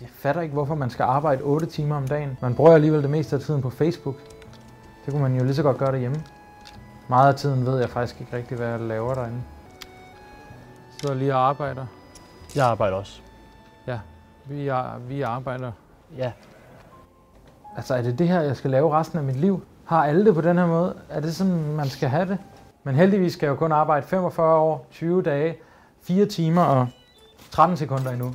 Jeg fatter ikke, hvorfor man skal arbejde 8 timer om dagen. Man bruger alligevel det meste af tiden på Facebook. Det kunne man jo lige så godt gøre derhjemme. Meget af tiden ved jeg faktisk ikke rigtig, hvad jeg laver derinde. Så lige og arbejder. Jeg arbejder også. Ja, vi, er, vi arbejder. Ja. Altså, er det det her, jeg skal lave resten af mit liv? Har alle det på den her måde? Er det sådan, man skal have det? Men heldigvis skal jeg jo kun arbejde 45 år, 20 dage, 4 timer og 13 sekunder endnu.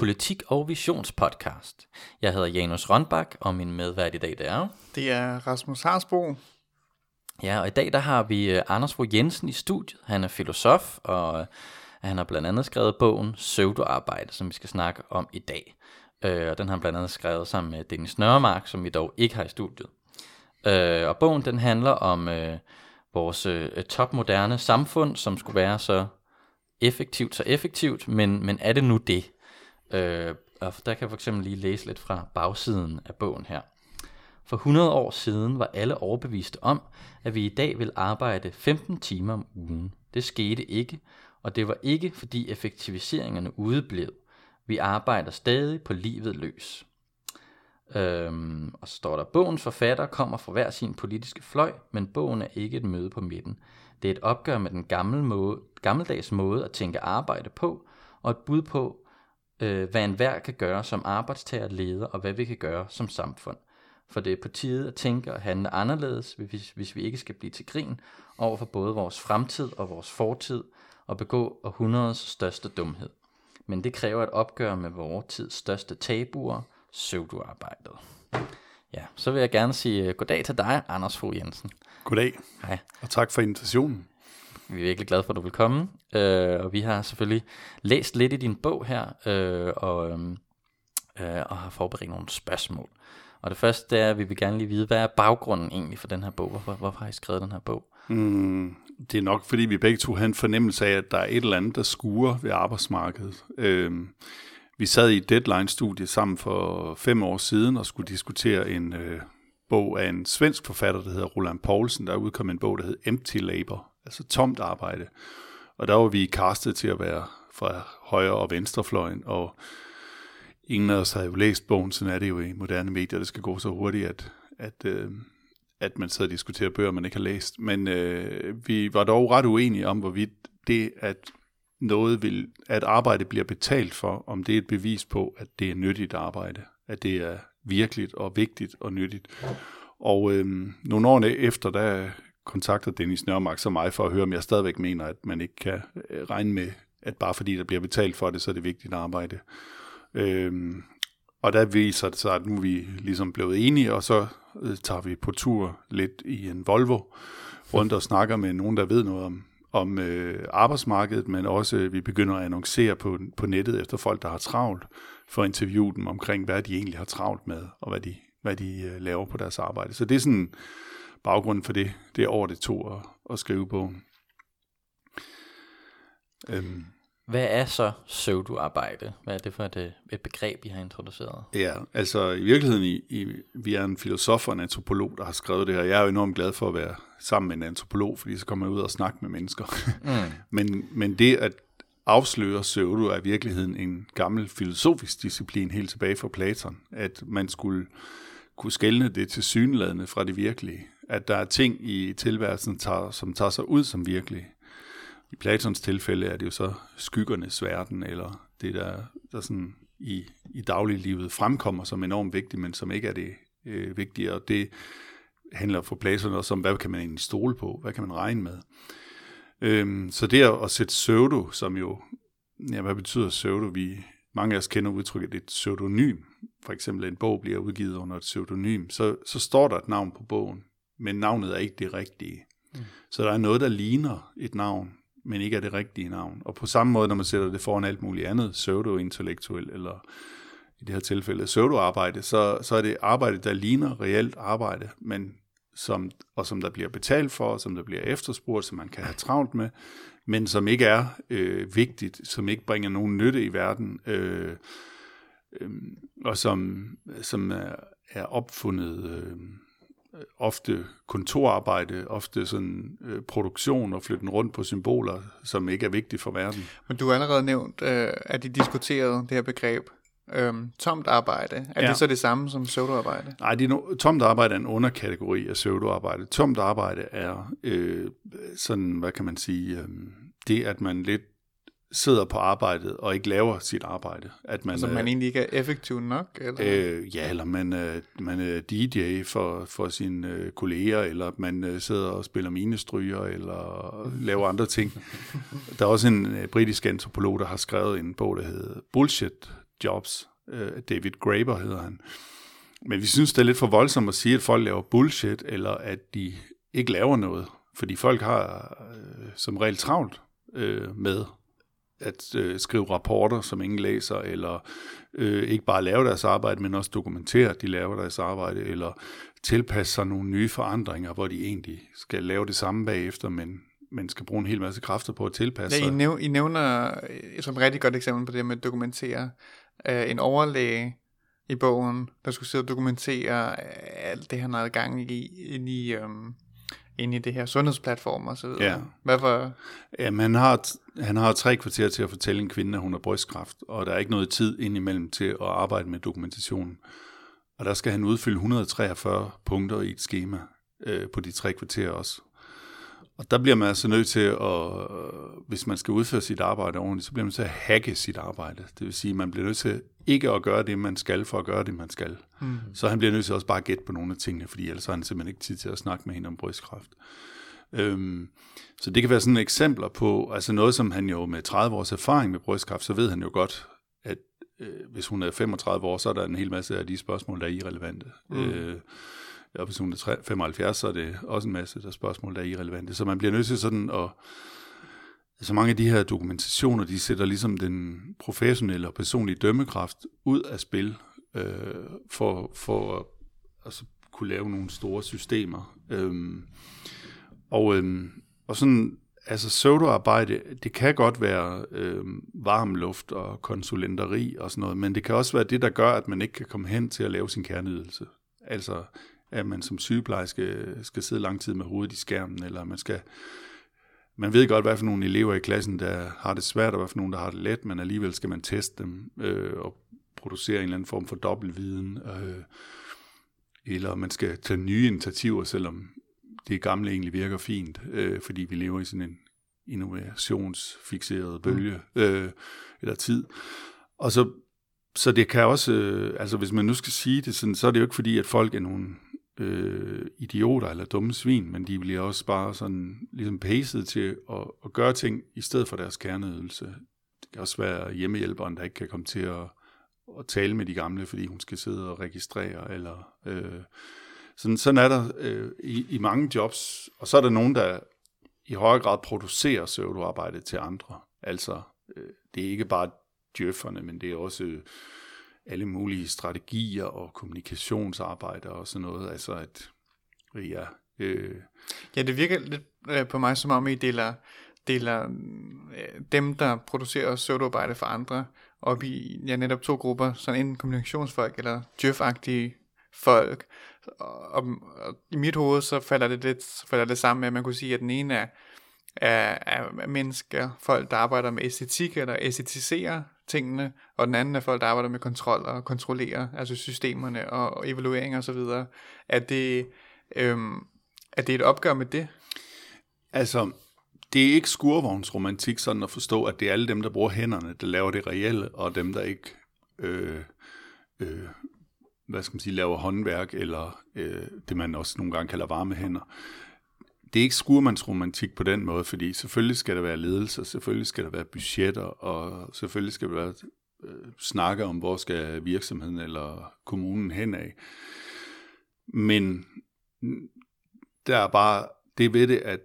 Politik og Visionspodcast. Jeg hedder Janus Rønbak, og min medvært i dag det er... Det er Rasmus Harsbo. Ja, og i dag der har vi øh, Anders Fogh Jensen i studiet. Han er filosof, og øh, han har blandt andet skrevet bogen Søvdearbejde, som vi skal snakke om i dag. Øh, og den har han blandt andet skrevet sammen med Dennis Nørremark, som vi dog ikke har i studiet. Og bogen den handler om vores topmoderne samfund, som skulle være så effektivt, så effektivt, men, men er det nu det? Øh, og der kan jeg for eksempel lige læse lidt fra bagsiden af bogen her. For 100 år siden var alle overbeviste om, at vi i dag vil arbejde 15 timer om ugen. Det skete ikke, og det var ikke fordi effektiviseringerne udeblev. Vi arbejder stadig på livet løs. Øhm, og så står der, bogens forfatter kommer fra hver sin politiske fløj, men bogen er ikke et møde på midten. Det er et opgør med den gamle måde, gammeldags måde at tænke arbejde på, og et bud på, øh, hvad enhver kan gøre som arbejdstager, leder, og hvad vi kan gøre som samfund for det er på tide at tænke og handle anderledes, hvis, hvis vi ikke skal blive til grin over for både vores fremtid og vores fortid og begå århundredets største dumhed. Men det kræver et opgør med vores tids største tabuer, søvduarbejdet. Ja, så vil jeg gerne sige uh, goddag til dig, Anders Fogh Jensen. Goddag. Hej. Og tak for invitationen. Vi er virkelig glade for, at du vil komme. Øh, og vi har selvfølgelig læst lidt i din bog her, øh, og, øhm, øh, og har forberedt nogle spørgsmål. Og det første det er, at vi vil gerne lige vide, hvad er baggrunden egentlig for den her bog? Hvorfor, hvorfor har I skrevet den her bog? Mm, det er nok, fordi vi begge to havde en fornemmelse af, at der er et eller andet, der skuer ved arbejdsmarkedet. Øh, vi sad i et deadline-studie sammen for fem år siden og skulle diskutere en øh, bog af en svensk forfatter, der hedder Roland Poulsen. Der udkom en bog, der hed Empty Labor, altså tomt arbejde. Og der var vi kastet til at være fra højre- og venstrefløjen, og ingen af os havde jo læst bogen, sådan er det jo i moderne medier, det skal gå så hurtigt, at, at, øh, at man sidder og diskuterer bøger, man ikke har læst. Men øh, vi var dog ret uenige om, hvorvidt det, at noget vil, at arbejde bliver betalt for, om det er et bevis på, at det er nyttigt arbejde, at det er virkeligt og vigtigt og nyttigt. Og øh, nogle år efter, der kontakter Dennis Nørmark så mig for at høre, om jeg stadigvæk mener, at man ikke kan øh, regne med, at bare fordi der bliver betalt for det, så er det vigtigt arbejde. Øhm, og der viser det sig, at nu er vi ligesom blevet enige, og så øh, tager vi på tur lidt i en Volvo rundt og snakker med nogen, der ved noget om, om øh, arbejdsmarkedet, men også øh, vi begynder at annoncere på, på nettet efter folk, der har travlt, for at interviewe dem omkring, hvad de egentlig har travlt med, og hvad de, hvad de øh, laver på deres arbejde. Så det er sådan baggrunden for det, det er over det to at, at skrive bogen. Øhm. Hvad er så pseudoarbejde? Hvad er det for et, øh, et begreb, I har introduceret? Ja, altså i virkeligheden, i, i, vi er en filosof og en antropolog, der har skrevet det her. Jeg er jo enormt glad for at være sammen med en antropolog, fordi så kommer jeg ud og snakke med mennesker. Mm. men, men det at afsløre pseudo er i virkeligheden en gammel filosofisk disciplin helt tilbage fra Platon, at man skulle kunne skælne det til synladende fra det virkelige. At der er ting i tilværelsen, tager, som tager sig ud som virkelig. i Platons tilfælde er det jo så skyggernes verden, eller det, der, der sådan i, i dagliglivet fremkommer som enormt vigtigt, men som ikke er det øh, vigtige. Og det handler for Platon også om, hvad kan man egentlig stole på? Hvad kan man regne med? Øhm, så det at sætte pseudo, som jo, ja, hvad betyder pseudo? Vi, mange af os kender udtrykket et pseudonym. For eksempel en bog bliver udgivet under et pseudonym. Så, så står der et navn på bogen, men navnet er ikke det rigtige. Mm. Så der er noget, der ligner et navn, men ikke er det rigtige navn. Og på samme måde, når man sætter det foran alt muligt andet, pseudo-intellektuel, eller i det her tilfælde pseudo-arbejde, så, så er det arbejde, der ligner reelt arbejde, men som, og som der bliver betalt for, som der bliver efterspurgt, som man kan have travlt med, men som ikke er øh, vigtigt, som ikke bringer nogen nytte i verden, øh, øh, og som, som er, er opfundet øh, ofte kontorarbejde, ofte sådan øh, produktion og flytten rundt på symboler, som ikke er vigtige for verden. Men du har allerede nævnt, øh, at de diskuterede det her begreb øhm, tomt arbejde. Er ja. det så det samme som pseudoarbejde? Nej, det er no, tomt arbejde er en underkategori af pseudoarbejde. Tomt arbejde er øh, sådan, hvad kan man sige, øh, det at man lidt sidder på arbejdet og ikke laver sit arbejde. At man, altså man øh, egentlig ikke er effektiv nok? Eller? Øh, ja, eller man, øh, man er DJ for, for sine øh, kolleger, eller man øh, sidder og spiller minestryger, eller laver andre ting. Der er også en øh, britisk antropolog, der har skrevet en bog, der hedder Bullshit Jobs. Øh, David Graeber hedder han. Men vi synes, det er lidt for voldsomt at sige, at folk laver bullshit, eller at de ikke laver noget. Fordi folk har øh, som regel travlt øh, med at øh, skrive rapporter, som ingen læser, eller øh, ikke bare lave deres arbejde, men også dokumentere, at de laver deres arbejde, eller tilpasse sig nogle nye forandringer, hvor de egentlig skal lave det samme bagefter, men man skal bruge en hel masse kræfter på at tilpasse ja, I, næv- I nævner øh, som et rigtig godt eksempel på det med at dokumentere øh, en overlæge i bogen, der skulle sidde og dokumentere øh, alt det, han havde gang i, ind i, øhm, ind i det her sundhedsplatform og så videre. Ja. Hvorfor? Jamen, han har, han har tre kvarter til at fortælle en kvinde, at hun har brystkræft, og der er ikke noget tid indimellem til at arbejde med dokumentationen. Og der skal han udfylde 143 punkter i et schema øh, på de tre kvarter også. Og der bliver man altså nødt til at, hvis man skal udføre sit arbejde ordentligt, så bliver man nødt til at hacke sit arbejde. Det vil sige, at man bliver nødt til ikke at gøre det, man skal, for at gøre det, man skal. Mm. Så han bliver nødt til også bare at gætte på nogle af tingene, fordi ellers har han simpelthen ikke tid til at snakke med hende om brystkræft. Øhm, så det kan være sådan eksempler på, altså noget, som han jo med 30 års erfaring med brystkræft, så ved han jo godt, at øh, hvis hun er 35 år, så er der en hel masse af de spørgsmål, der er irrelevante. Mm. Øh, og hvis 75, så er det også en masse der spørgsmål, der er irrelevante. Så man bliver nødt til sådan at... Altså mange af de her dokumentationer, de sætter ligesom den professionelle og personlige dømmekraft ud af spil, øh, for, for at altså, kunne lave nogle store systemer. Øhm, og, øhm, og sådan, altså pseudoarbejde, det kan godt være øh, varm luft og konsulenteri og sådan noget, men det kan også være det, der gør, at man ikke kan komme hen til at lave sin kerneydelse. Altså at man som sygeplejerske skal sidde lang tid med hovedet i skærmen, eller man skal man ved godt, hvad for nogle elever i klassen, der har det svært, og hvad for nogle, der har det let, men alligevel skal man teste dem øh, og producere en eller anden form for dobbeltviden. Øh, eller man skal tage nye initiativer, selvom det gamle egentlig virker fint, øh, fordi vi lever i sådan en innovationsfixeret bølge mm. øh, eller tid. Og så, så det kan også, øh, altså hvis man nu skal sige det sådan, så er det jo ikke fordi, at folk er nogle øh, idioter eller dumme svin, men de bliver også bare sådan ligesom paced til at, at gøre ting i stedet for deres kerneydelse. Det kan også være hjemmehjælperen, der ikke kan komme til at, at tale med de gamle, fordi hun skal sidde og registrere. Eller, øh, sådan, sådan er der øh, i, i mange jobs. Og så er der nogen, der i højere grad producerer pseudoarbejde til andre. Altså, øh, det er ikke bare djøfferne, men det er også... Alle mulige strategier og kommunikationsarbejde og sådan noget. Altså at, ja... Øh. Ja, det virker lidt øh, på mig, som om I deler, deler øh, dem, der producerer pseudoarbejde for andre, op i ja, netop to grupper, sådan enten kommunikationsfolk eller djøf folk. Og, og, og, i mit hoved, så falder det lidt så falder det sammen med, at man kunne sige, at den ene er, af, af mennesker, folk, der arbejder med æstetik eller æstetiserer tingene, og den anden er folk, der arbejder med kontrol og kontrollerer, altså systemerne og, og evaluering og så videre. Er det, øhm, er det et opgør med det? Altså, det er ikke skurvognsromantik sådan at forstå, at det er alle dem, der bruger hænderne, der laver det reelle, og dem, der ikke øh, øh, hvad skal man sige, laver håndværk, eller øh, det man også nogle gange kalder varme hænder det er ikke skurmandsromantik på den måde, fordi selvfølgelig skal der være ledelse, selvfølgelig skal der være budgetter, og selvfølgelig skal der være øh, snakke om, hvor skal virksomheden eller kommunen hen af. Men der er bare det ved det, at,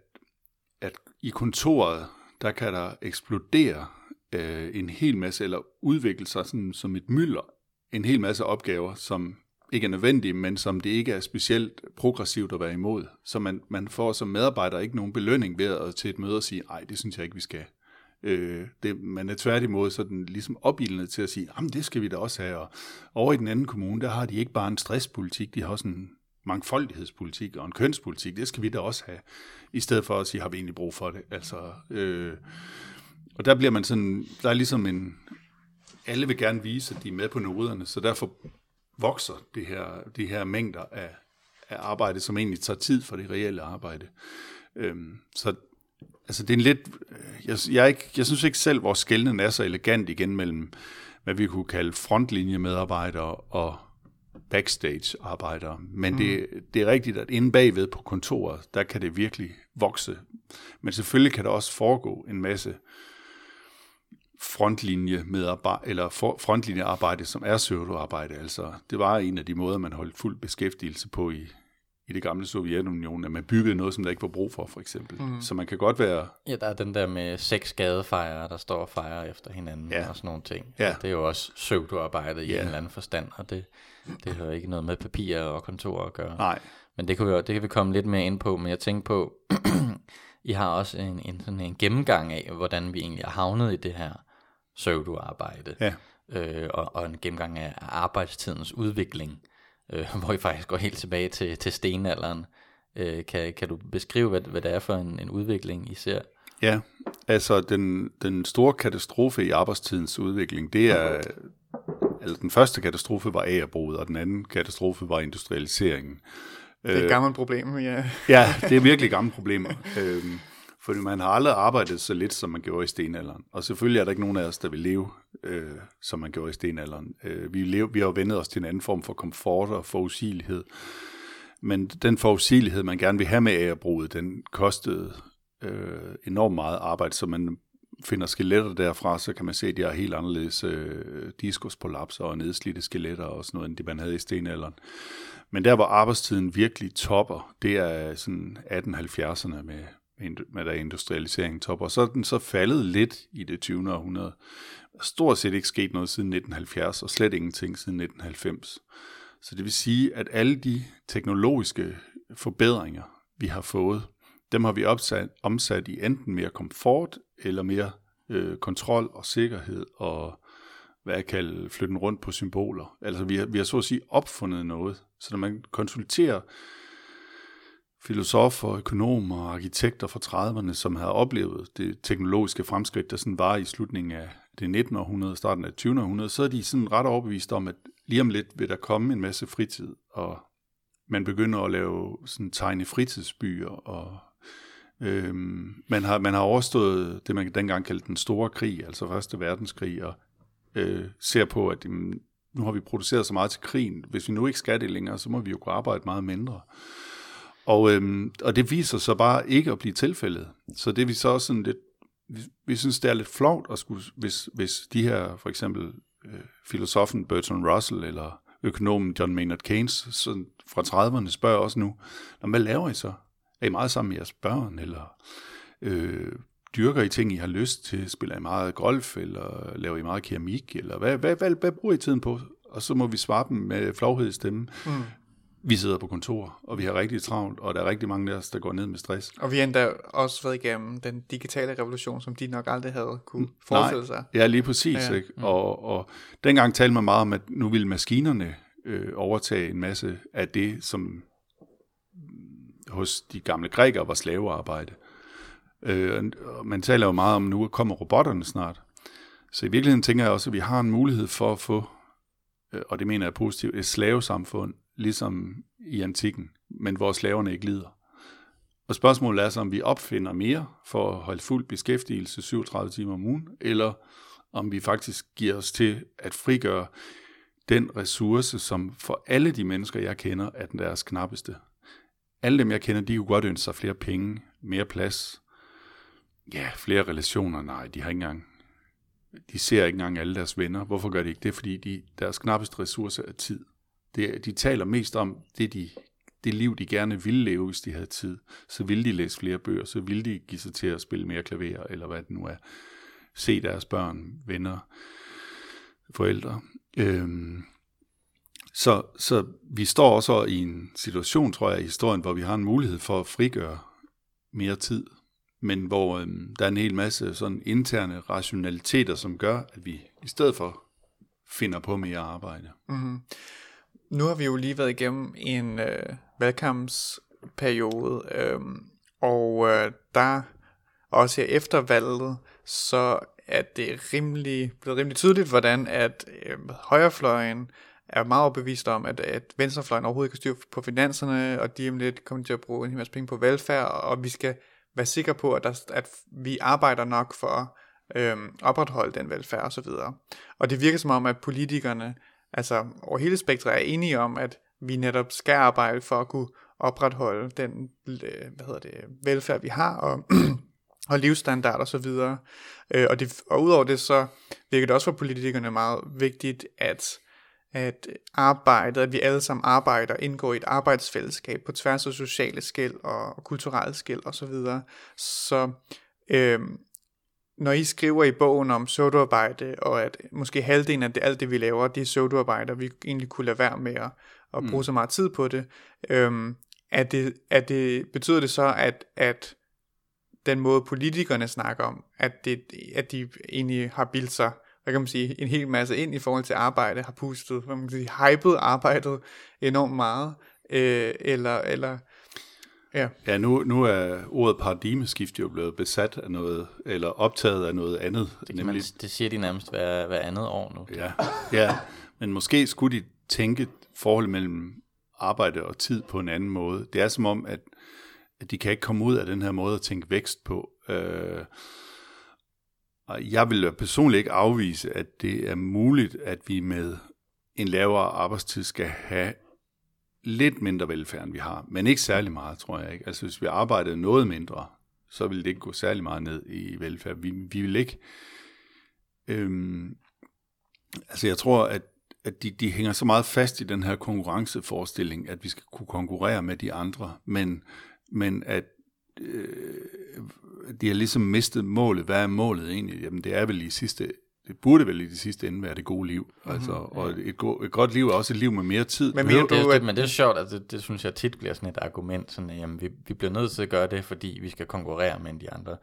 at i kontoret, der kan der eksplodere øh, en hel masse, eller udvikle sig sådan, som et mylder, en hel masse opgaver, som ikke er nødvendige, men som det ikke er specielt progressivt at være imod. Så man, man får som medarbejder ikke nogen belønning ved at til et møde og sige, nej, det synes jeg ikke, vi skal. Øh, det, man er tværtimod sådan ligesom opildnet til at sige, jamen det skal vi da også have. Og over i den anden kommune, der har de ikke bare en stresspolitik, de har også en mangfoldighedspolitik og en kønspolitik. Det skal vi da også have, i stedet for at sige, har vi egentlig brug for det? Altså, øh, og der bliver man sådan, der er ligesom en, alle vil gerne vise, at de er med på noderne, så derfor vokser det her, de her mængder af, af arbejde, som egentlig tager tid for det reelle arbejde. Øhm, så altså det er en lidt, jeg, jeg, er ikke, jeg synes ikke selv, vores skældning er så elegant igen mellem, hvad vi kunne kalde frontlinjemedarbejdere og backstage-arbejdere. Men mm. det, det er rigtigt, at inde bagved på kontoret, der kan det virkelig vokse. Men selvfølgelig kan der også foregå en masse frontlinje medarbejde, eller frontlinjearbejde, som er pseudoarbejde. Altså, det var en af de måder, man holdt fuld beskæftigelse på i, i det gamle Sovjetunionen, at man byggede noget, som der ikke var brug for, for eksempel. Mm. Så man kan godt være... Ja, der er den der med seks gadefejre, der står og fejrer efter hinanden ja. og sådan nogle ting. Ja. Det er jo også pseudoarbejde i ja. en eller anden forstand, og det, det har ikke noget med papir og kontor at gøre. Nej. Men det kan, vi, det kan vi komme lidt mere ind på, men jeg tænker på, I har også en, en, sådan en gennemgang af, hvordan vi egentlig er havnet i det her pseudoarbejde, ja. øh, og, og en gennemgang af arbejdstidens udvikling, øh, hvor I faktisk går helt tilbage til, til stenalderen. Øh, kan, kan du beskrive, hvad, hvad det er for en, en udvikling, I ser? Ja, altså den, den store katastrofe i arbejdstidens udvikling, det er, altså den første katastrofe var agerbruget, og den anden katastrofe var industrialiseringen. Det er et gammelt problem, ja. ja, det er virkelig gamle problemer. øhm, fordi man har aldrig arbejdet så lidt, som man gjorde i stenalderen. Og selvfølgelig er der ikke nogen af os, der vil leve, øh, som man gjorde i stenalderen. Øh, vi, lever, vi har jo vendet os til en anden form for komfort og forudsigelighed. Men den forudsigelighed, man gerne vil have med ærebruget, den kostede øh, enormt meget arbejde, så man finder skeletter derfra, så kan man se, at de har helt anderledes øh, diskusprolapser og nedslidte skeletter og sådan noget, end det man havde i stenalderen. Men der, hvor arbejdstiden virkelig topper, det er sådan 1870'erne med, med der industrialiseringen topper. Så er den så faldet lidt i det 20. århundrede. Stort set ikke sket noget siden 1970, og slet ingenting siden 1990. Så det vil sige, at alle de teknologiske forbedringer, vi har fået, dem har vi opsat, omsat i enten mere komfort eller mere øh, kontrol og sikkerhed og hvad jeg kalder flytten rundt på symboler. Altså vi har, vi har så at sige opfundet noget. Så når man konsulterer filosofer, økonomer og arkitekter fra 30'erne, som havde oplevet det teknologiske fremskridt, der sådan var i slutningen af det 19. århundrede, starten af 20. århundrede, så er de sådan ret overbevist om, at lige om lidt vil der komme en masse fritid, og man begynder at lave sådan tegne fritidsbyer, og øhm, man, har, man har overstået det, man dengang kaldte den store krig, altså Første Verdenskrig, og øh, ser på, at jamen, nu har vi produceret så meget til krigen, hvis vi nu ikke skal det længere, så må vi jo kunne arbejde meget mindre. Og, øhm, og det viser sig bare ikke at blive tilfældet. Så det er vi så også sådan lidt, vi, vi synes det er lidt flot, at skulle, hvis, hvis de her, for eksempel øh, filosofen Bertrand Russell, eller økonomen John Maynard Keynes sådan fra 30'erne spørger også nu, hvad laver I så? Er I meget sammen med jeres børn, eller øh, dyrker I ting, I har lyst til? Spiller I meget golf, eller laver I meget keramik, eller hvad, hvad, hvad, hvad bruger I tiden på? Og så må vi svare dem med flovhed i stemmen. Mm vi sidder på kontor, og vi har rigtig travlt, og der er rigtig mange af os, der går ned med stress. Og vi har endda også været igennem den digitale revolution, som de nok aldrig havde kunne forestille sig. Ja, lige præcis. Ja. Ikke? Mm. Og, og dengang talte man meget om, at nu ville maskinerne øh, overtage en masse af det, som hos de gamle grækere var slavearbejde. Øh, og man taler jo meget om, at nu kommer robotterne snart. Så i virkeligheden tænker jeg også, at vi har en mulighed for at få, øh, og det mener jeg positivt, et slavesamfund ligesom i antikken, men hvor slaverne ikke lider. Og spørgsmålet er så, om vi opfinder mere for at holde fuld beskæftigelse 37 timer om ugen, eller om vi faktisk giver os til at frigøre den ressource, som for alle de mennesker, jeg kender, er den deres knappeste. Alle dem, jeg kender, de kunne godt ønske sig flere penge, mere plads, ja, flere relationer. Nej, de har ikke engang, de ser ikke engang alle deres venner. Hvorfor gør de ikke det? Fordi de, deres knappeste ressource er tid. Det, de taler mest om det, de, det liv, de gerne ville leve, hvis de havde tid. Så ville de læse flere bøger, så ville de give sig til at spille mere klaver, eller hvad det nu er. Se deres børn, venner, forældre. Øhm, så, så vi står også i en situation, tror jeg, i historien, hvor vi har en mulighed for at frigøre mere tid, men hvor øhm, der er en hel masse sådan interne rationaliteter, som gør, at vi i stedet for finder på mere arbejde. Mm-hmm. Nu har vi jo lige været igennem en øh, valgkampsperiode, øh, og øh, der også her efter valget, så er det rimelig, blevet rimelig tydeligt, hvordan at øh, højrefløjen er meget overbevist om, at, at venstrefløjen overhovedet kan styre på finanserne, og de om lidt kommer til at bruge en hel masse penge på velfærd, og vi skal være sikre på, at, der, at vi arbejder nok for øhm, at øh, opretholde den velfærd osv. Og, og det virker som om, at politikerne altså over hele spektret er enige om, at vi netop skal arbejde for at kunne opretholde den øh, hvad hedder det, velfærd, vi har, og, og livsstandard og så videre. Øh, og, det, og udover det, så virker det også for politikerne meget vigtigt, at at arbejdet, at vi alle sammen arbejder, indgår i et arbejdsfællesskab på tværs af sociale skæld og, og kulturelle skæld osv. Så, videre. så øh, når I skriver i bogen om pseudoarbejde, og at måske halvdelen af det, alt det, vi laver, det er pseudoarbejde, og vi egentlig kunne lade være med at, at bruge mm. så meget tid på det, øhm, er det, er det, betyder det så, at, at den måde politikerne snakker om, at, det, at de egentlig har bildt sig, hvad kan man sige, en hel masse ind i forhold til arbejde, har pustet, hvad man kan sige, hypet arbejdet enormt meget, øh, eller, eller Ja, ja nu, nu er ordet paradigmeskift jo blevet besat af noget, eller optaget af noget andet. Det, nemlig, man, det siger de nærmest hver, hver andet år nu. Ja, ja, men måske skulle de tænke forholdet mellem arbejde og tid på en anden måde. Det er som om, at, at de kan ikke komme ud af den her måde at tænke vækst på. Øh, og jeg vil personligt ikke afvise, at det er muligt, at vi med en lavere arbejdstid skal have lidt mindre velfærd, end vi har, men ikke særlig meget, tror jeg ikke. Altså hvis vi arbejdede noget mindre, så ville det ikke gå særlig meget ned i velfærd. Vi, vi vil ikke... Øhm, altså jeg tror, at, at de, de hænger så meget fast i den her konkurrenceforestilling, at vi skal kunne konkurrere med de andre, men, men at øh, de har ligesom mistet målet. Hvad er målet egentlig? Jamen det er vel i sidste det burde vel i det sidste ende være det gode liv. Mm-hmm. Altså, og et, go- et godt liv er også et liv med mere tid. Men, men, det, at... men det er sjovt, at det, det synes jeg tit bliver sådan et argument, sådan, at jamen, vi, vi bliver nødt til at gøre det, fordi vi skal konkurrere med de andre.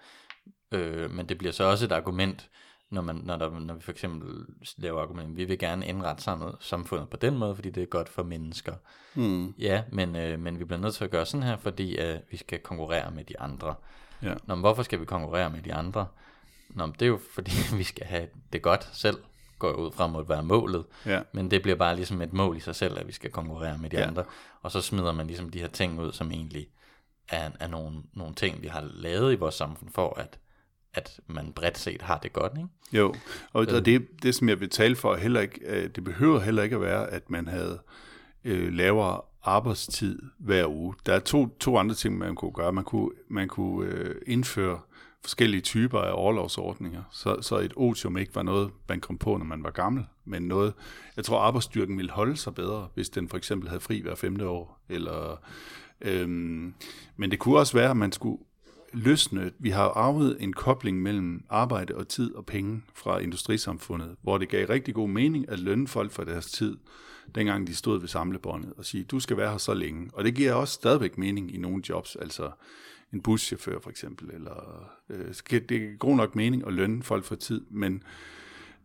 Øh, men det bliver så også et argument, når, man, når, der, når vi for eksempel laver argument, vi vil gerne indrette samfundet, samfundet på den måde, fordi det er godt for mennesker. Mm. Ja, men, øh, men vi bliver nødt til at gøre sådan her, fordi øh, vi skal konkurrere med de andre. Ja. Nå, men hvorfor skal vi konkurrere med de andre? Nå, men det er jo fordi, vi skal have det godt selv, går ud frem mod at være målet. Ja. Men det bliver bare ligesom et mål i sig selv, at vi skal konkurrere med de ja. andre. Og så smider man ligesom de her ting ud, som egentlig er, er nogle, nogle ting, vi har lavet i vores samfund for, at at man bredt set har det godt, ikke? Jo, og øh. det, det som jeg vil tale for, heller ikke, øh, det behøver heller ikke at være, at man havde øh, lavere arbejdstid hver uge. Der er to, to andre ting, man kunne gøre. Man kunne, man kunne øh, indføre forskellige typer af overlovsordninger, så, så et otium ikke var noget, man kom på, når man var gammel, men noget, jeg tror arbejdsstyrken ville holde sig bedre, hvis den for eksempel havde fri hver femte år, eller, øhm, men det kunne også være, at man skulle løsne, vi har arvet en kobling mellem arbejde og tid og penge fra industrisamfundet, hvor det gav rigtig god mening at lønne folk for deres tid, dengang de stod ved samlebåndet, og sige, du skal være her så længe. Og det giver også stadigvæk mening i nogle jobs, altså en buschauffør for eksempel, eller øh, det er god nok mening at lønne folk for tid, men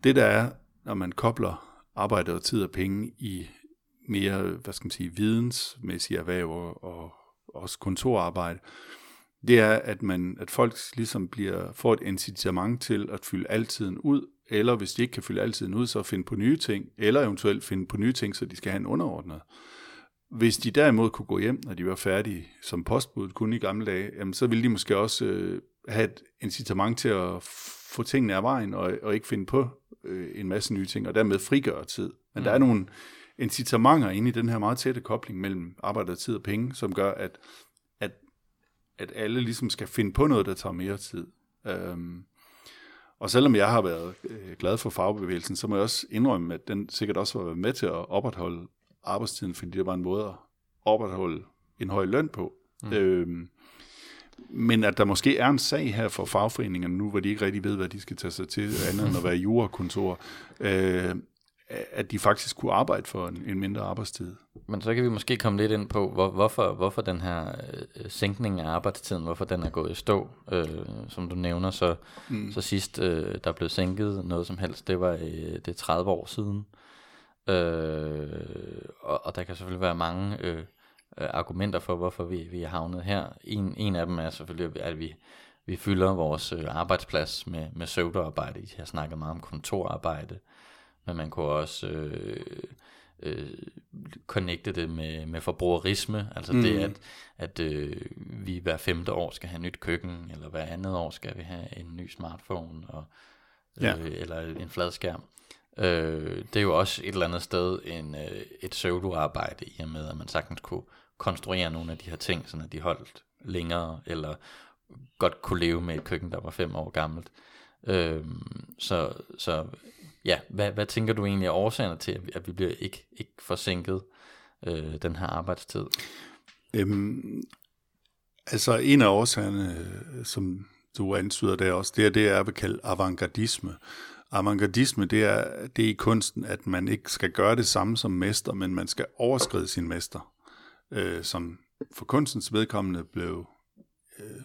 det der er, når man kobler arbejde og tid og penge i mere, hvad skal man sige, vidensmæssige erhverv og, og også kontorarbejde, det er, at, man, at folk ligesom bliver, får et incitament til at fylde altiden ud, eller hvis de ikke kan fylde altiden ud, så finde på nye ting, eller eventuelt finde på nye ting, så de skal have en underordnet. Hvis de derimod kunne gå hjem, når de var færdige som postbud, kun i gamle dage, jamen, så ville de måske også øh, have et incitament til at få tingene af vejen, og, og ikke finde på øh, en masse nye ting, og dermed frigøre tid. Men mm. der er nogle incitamenter inde i den her meget tætte kobling mellem arbejde og tid og penge, som gør, at, at, at alle ligesom skal finde på noget, der tager mere tid. Øhm, og selvom jeg har været øh, glad for fagbevægelsen, så må jeg også indrømme, at den sikkert også var med til at opretholde arbejdstiden, fordi det var en måde at opretholde en høj løn på. Mm. Øhm, men at der måske er en sag her for fagforeningerne nu, hvor de ikke rigtig ved, hvad de skal tage sig til, andet end at være jurakontor, øh, at de faktisk kunne arbejde for en, en mindre arbejdstid. Men så kan vi måske komme lidt ind på, hvor, hvorfor, hvorfor den her øh, sænkning af arbejdstiden, hvorfor den er gået i stå. Øh, som du nævner, så, mm. så sidst øh, der blev sænket noget som helst, det var øh, det er 30 år siden. Øh, og, og der kan selvfølgelig være mange øh, øh, argumenter for, hvorfor vi, vi er havnet her. En, en af dem er selvfølgelig, at vi, vi fylder vores øh, arbejdsplads med, med søvdearbejde. I har snakket meget om kontorarbejde, men man kunne også øh, øh, connecte det med, med forbrugerisme. Altså mm. det, at, at øh, vi hver femte år skal have nyt køkken, eller hver andet år skal vi have en ny smartphone, og, øh, ja. eller en fladskærm. Øh, det er jo også et eller andet sted en, øh, et pseudo-arbejde i og med, at man sagtens kunne konstruere nogle af de her ting, så de holdt længere, eller godt kunne leve med et køkken, der var fem år gammelt. Øh, så, så ja, hvad, hvad tænker du egentlig er årsagerne til, at vi bliver ikke, ikke forsinket øh, den her arbejdstid? Øhm, altså en af årsagerne, øh, som du antyder der også, det er det, jeg vil kalde avantgardisme. Avantgardisme, det er, det er i kunsten, at man ikke skal gøre det samme som mester, men man skal overskride sin mester, øh, som for kunstens vedkommende blev øh,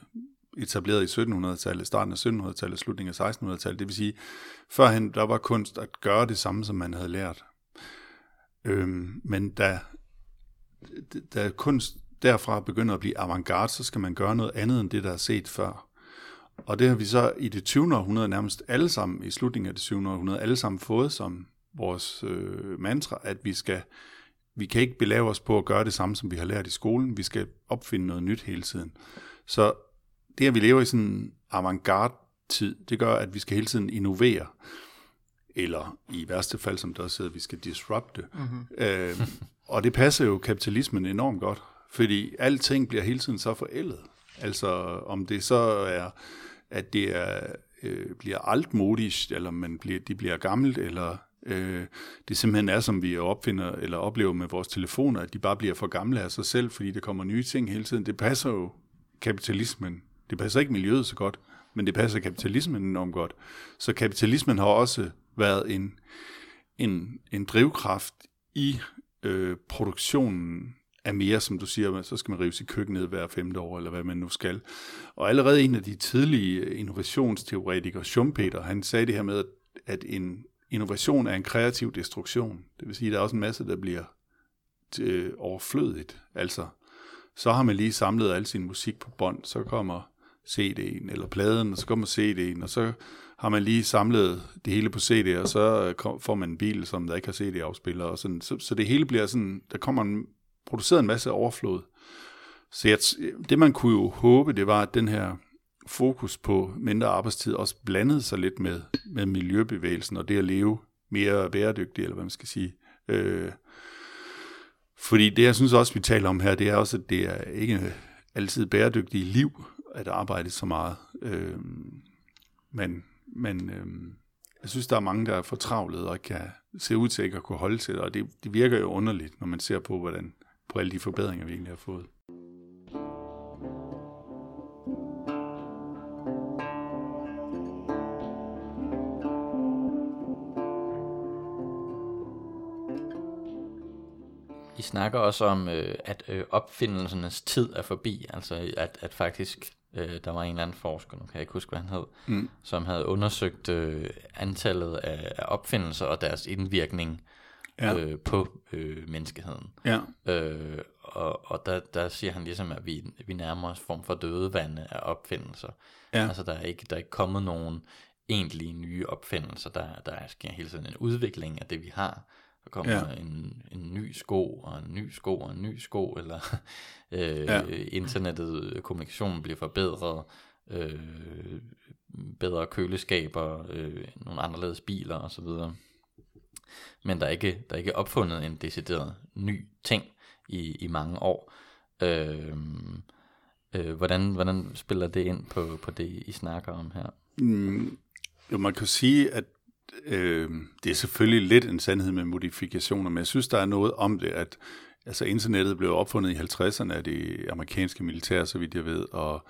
etableret i 1700-tallet, starten af 1700-tallet, slutningen af 1600-tallet. Det vil sige, førhen der var kunst at gøre det samme, som man havde lært. Øhm, men da, da kunst derfra begynder at blive avantgarde, så skal man gøre noget andet end det, der er set før. Og det har vi så i det 20. århundrede nærmest alle sammen, i slutningen af det 20. århundrede, alle sammen fået som vores øh, mantra, at vi skal vi kan ikke belave os på at gøre det samme, som vi har lært i skolen. Vi skal opfinde noget nyt hele tiden. Så det, at vi lever i sådan en avantgarde-tid, det gør, at vi skal hele tiden innovere. Eller i værste fald, som der også hedder, at vi skal disrupte. Mm-hmm. Øh, og det passer jo kapitalismen enormt godt, fordi alting bliver hele tiden så forældet. Altså om det så er, at det er, øh, bliver altmodisk, eller man bliver, de bliver gammelt, eller øh, det simpelthen er, som vi opfinder eller oplever med vores telefoner, at de bare bliver for gamle af sig selv, fordi der kommer nye ting hele tiden. Det passer jo kapitalismen det passer ikke miljøet så godt, men det passer kapitalismen enormt godt. Så kapitalismen har også været en, en, en drivkraft i øh, produktionen er mere, som du siger, så skal man rive sit køkken ned hver femte år, eller hvad man nu skal. Og allerede en af de tidlige innovationsteoretikere, Schumpeter, han sagde det her med, at en innovation er en kreativ destruktion. Det vil sige, at der er også en masse, der bliver øh, overflødigt. Altså, så har man lige samlet al sin musik på bånd, så kommer CD'en eller pladen, og så kommer CD'en, og så har man lige samlet det hele på CD, og så øh, får man en bil, som der ikke har CD-afspiller, og sådan. Så, så det hele bliver sådan, der kommer en, produceret en masse overflod. Så jeg, det man kunne jo håbe, det var, at den her fokus på mindre arbejdstid også blandede sig lidt med, med miljøbevægelsen, og det at leve mere bæredygtigt, eller hvad man skal sige. Øh, fordi det, jeg synes også, vi taler om her, det er også, at det er ikke altid bæredygtige liv, at arbejde så meget. Øh, men men øh, jeg synes, der er mange, der er fortravlet og kan se ud til ikke at kunne holde til det, og det, det virker jo underligt, når man ser på, hvordan på alle de forbedringer, vi egentlig har fået. I snakker også om, øh, at øh, opfindelsernes tid er forbi, altså at, at faktisk Øh, der var en eller anden forsker, nu kan jeg ikke huske, hvad han hed, mm. som havde undersøgt øh, antallet af, af opfindelser og deres indvirkning ja. øh, på øh, menneskeheden. Ja. Øh, og og der, der siger han ligesom, at vi, vi nærmer os form for dødevande af opfindelser. Ja. Altså der er, ikke, der er ikke kommet nogen egentlige nye opfindelser. Der, der sker hele tiden en udvikling af det, vi har. Der kommer ja. en, en ny sko, og en ny sko, og en ny sko, eller øh, ja. internettet, kommunikationen bliver forbedret, øh, bedre køleskaber, øh, nogle anderledes biler osv. Men der er, ikke, der er ikke opfundet en decideret ny ting i, i mange år. Øh, øh, hvordan, hvordan spiller det ind på, på det, I snakker om her? Mm, jo, man kan sige, at øh, det er selvfølgelig lidt en sandhed med modifikationer, men jeg synes, der er noget om det, at altså internettet blev opfundet i 50'erne af det amerikanske militær, så vidt jeg ved, og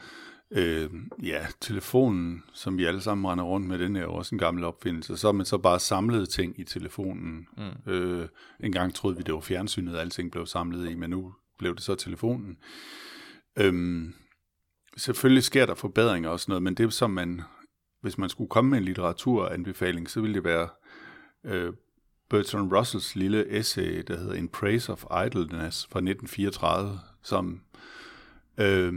øh, ja, telefonen, som vi alle sammen render rundt med, den er jo også en gammel opfindelse. Så har man så bare samlet ting i telefonen. Mm. Øh, en gang troede vi, det var fjernsynet, alting blev samlet i, men nu blev det så telefonen. Øhm, selvfølgelig sker der forbedringer og sådan noget, men det som man, hvis man skulle komme med en litteraturanbefaling, så ville det være øh, Bertrand Russells lille essay, der hedder In Praise of Idleness fra 1934, som øh,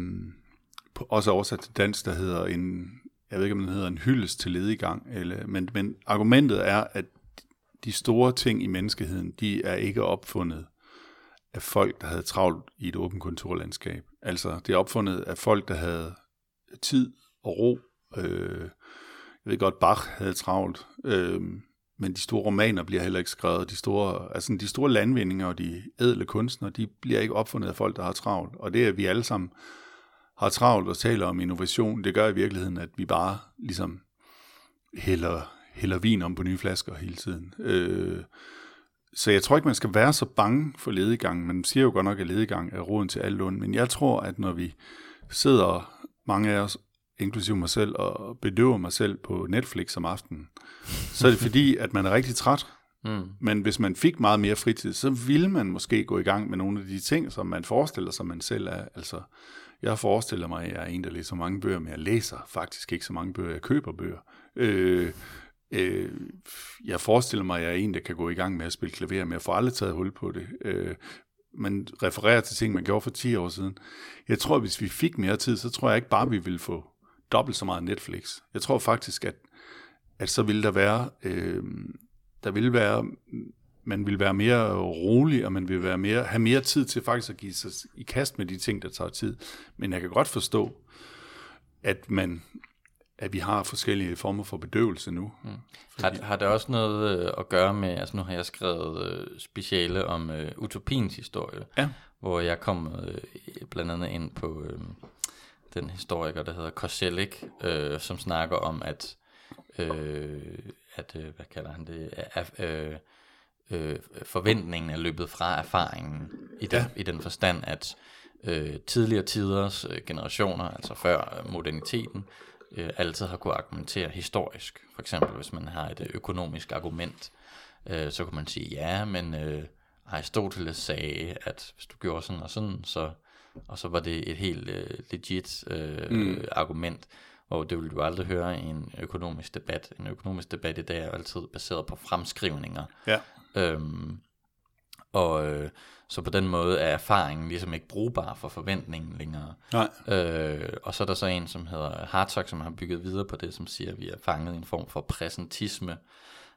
også oversat til dansk, der hedder en, jeg ved ikke om den hedder en hyldest til ledigang, eller, men, men argumentet er, at de store ting i menneskeheden, de er ikke opfundet af folk, der havde travlt i et åbent kontorlandskab. Altså, det er opfundet af folk, der havde tid og ro. Øh, jeg ved godt, Bach havde travlt, øh, men de store romaner bliver heller ikke skrevet. De store, altså de store landvindinger og de ædle kunstnere, de bliver ikke opfundet af folk, der har travlt. Og det er, vi alle sammen har travlt og taler om innovation, det gør i virkeligheden, at vi bare ligesom hælder, hælder vin om på nye flasker hele tiden. Øh, så jeg tror ikke, man skal være så bange for ledegang. Man siger jo godt nok, at ledegang er roden til alt ondt. Men jeg tror, at når vi sidder, mange af os, inklusive mig selv, og bedøver mig selv på Netflix om aftenen, så er det fordi, at man er rigtig træt. Mm. Men hvis man fik meget mere fritid, så ville man måske gå i gang med nogle af de ting, som man forestiller sig, man selv er. Altså, jeg forestiller mig, at jeg er en, der læser mange bøger, men jeg læser faktisk ikke så mange bøger. Jeg køber bøger. Øh, Øh, jeg forestiller mig, at jeg er en, der kan gå i gang med at spille klaver, men jeg får aldrig taget hul på det. Øh, man refererer til ting, man gjorde for 10 år siden. Jeg tror, at hvis vi fik mere tid, så tror jeg ikke bare, at vi ville få dobbelt så meget Netflix. Jeg tror faktisk, at, at så ville der være, øh, der ville være, man vil være mere rolig, og man vil være mere, have mere tid til faktisk at give sig i kast med de ting, der tager tid. Men jeg kan godt forstå, at man at vi har forskellige former for bedøvelse nu. Mm. Fordi... Har, har det også noget øh, at gøre med, altså nu har jeg skrevet øh, speciale om øh, utopiens historie, ja. hvor jeg kom øh, blandt andet ind på øh, den historiker, der hedder Koselleck, øh, som snakker om, at, øh, at øh, hvad kalder han det, at, øh, øh, forventningen er løbet fra erfaringen, i den, ja. i den forstand, at øh, tidligere tiders øh, generationer, altså før øh, moderniteten, øh, altid har kunne argumentere historisk. For eksempel hvis man har et øh, økonomisk argument, øh, så kan man sige, ja, men øh, Aristoteles sagde, at hvis du gjorde sådan og sådan, så, og så var det et helt øh, legit øh, mm. argument, og det vil du aldrig høre i en økonomisk debat. En økonomisk debat i dag er altid baseret på fremskrivninger. Ja. Øhm, og øh, så på den måde er erfaringen ligesom ikke brugbar for forventningen længere. Nej. Øh, og så er der så en, som hedder Hartog, som har bygget videre på det, som siger, at vi er fanget i en form for præsentisme.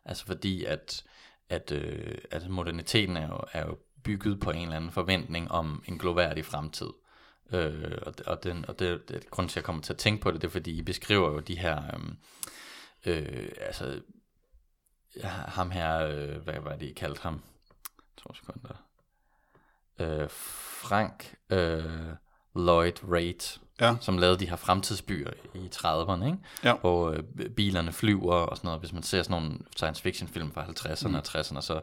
Altså fordi, at, at, øh, at moderniteten er jo, er jo bygget på en eller anden forventning om en gloværdig fremtid. Øh, og og, den, og det, det, grund til, at jeg kommer til at tænke på det, det er, fordi I beskriver jo de her, øh, øh, altså, ham her, øh, hvad var det, I kaldte ham? To sekunder. Øh, Frank øh, Lloyd Wright, ja. som lavede de her fremtidsbyer i 30'erne, ikke? Ja. hvor øh, bilerne flyver og sådan noget. Hvis man ser sådan nogle science fiction film fra 50'erne mm. og 60'erne, så,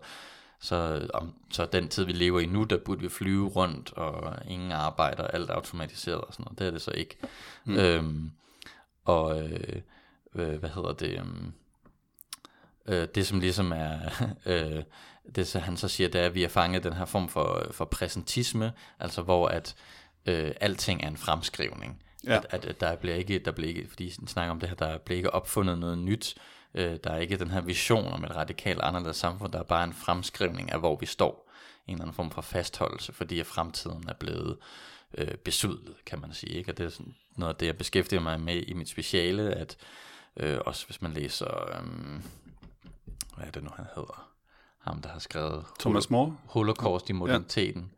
så, om, så den tid, vi lever i nu, der burde vi flyve rundt, og ingen arbejder, alt automatiseret og sådan noget. Det er det så ikke. Mm. Øhm, og øh, hvad hedder det... Um, øh, det som ligesom er, øh, det så han så siger, det er, at vi har fanget den her form for, for præsentisme, altså hvor at øh, alting er en fremskrivning. Ja. At, at, der bliver ikke, der bliver ikke, fordi han snakker om det her, der bliver ikke opfundet noget nyt, øh, der er ikke den her vision om et radikalt anderledes samfund, der er bare en fremskrivning af, hvor vi står. En eller anden form for fastholdelse, fordi fremtiden er blevet øh, besudlet, kan man sige. Ikke? Og det er sådan noget af det, jeg beskæftiger mig med i mit speciale, at øh, også hvis man læser... Øh, hvad er det nu, han hedder? Ham, der har skrevet Thomas More? Holocaust i moderniteten.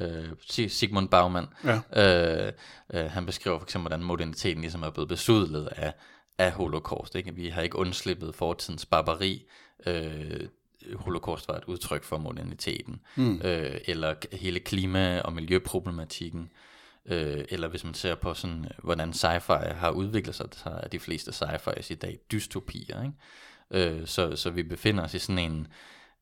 Ja. Øh, Sigmund Baumann. Ja. Øh, øh, han beskriver for eksempel, hvordan moderniteten ligesom er blevet besudlet af, af holocaust. Ikke? Vi har ikke undslippet fortidens barbari. Øh, holocaust var et udtryk for moderniteten. Mm. Øh, eller hele klima- og miljøproblematikken. Øh, eller hvis man ser på sådan, hvordan sci-fi har udviklet sig, så er de fleste sci-fi's i dag dystopier. Ikke? Øh, så, så vi befinder os i sådan en,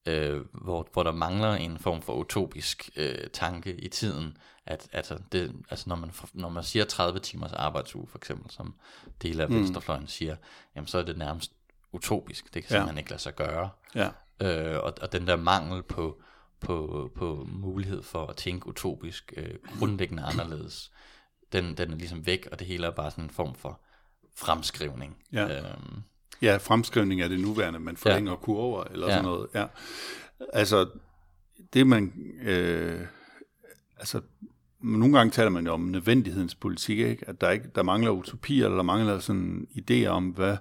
øh, hvor, hvor der mangler en form for utopisk øh, tanke i tiden, at altså, det, altså når, man, når man siger 30 timers arbejdsuge, for eksempel, som dele af venstrefløjen siger, jamen så er det nærmest utopisk. Det kan Ja. simpelthen ikke lade sig gøre. Ja. Øh, og, og den der mangel på, på, på mulighed for at tænke utopisk, øh, grundlæggende anderledes, den, den er ligesom væk, og det hele er bare sådan en form for fremskrivning. Ja. Øhm, Ja, fremskrivning af det nuværende, man forlænger ja. kurver eller Ja. sådan noget. Ja. Altså, det man... Øh, altså, nogle gange taler man jo om nødvendighedens politik, ikke? At der, ikke, der mangler utopier, eller der mangler sådan idéer om, hvad,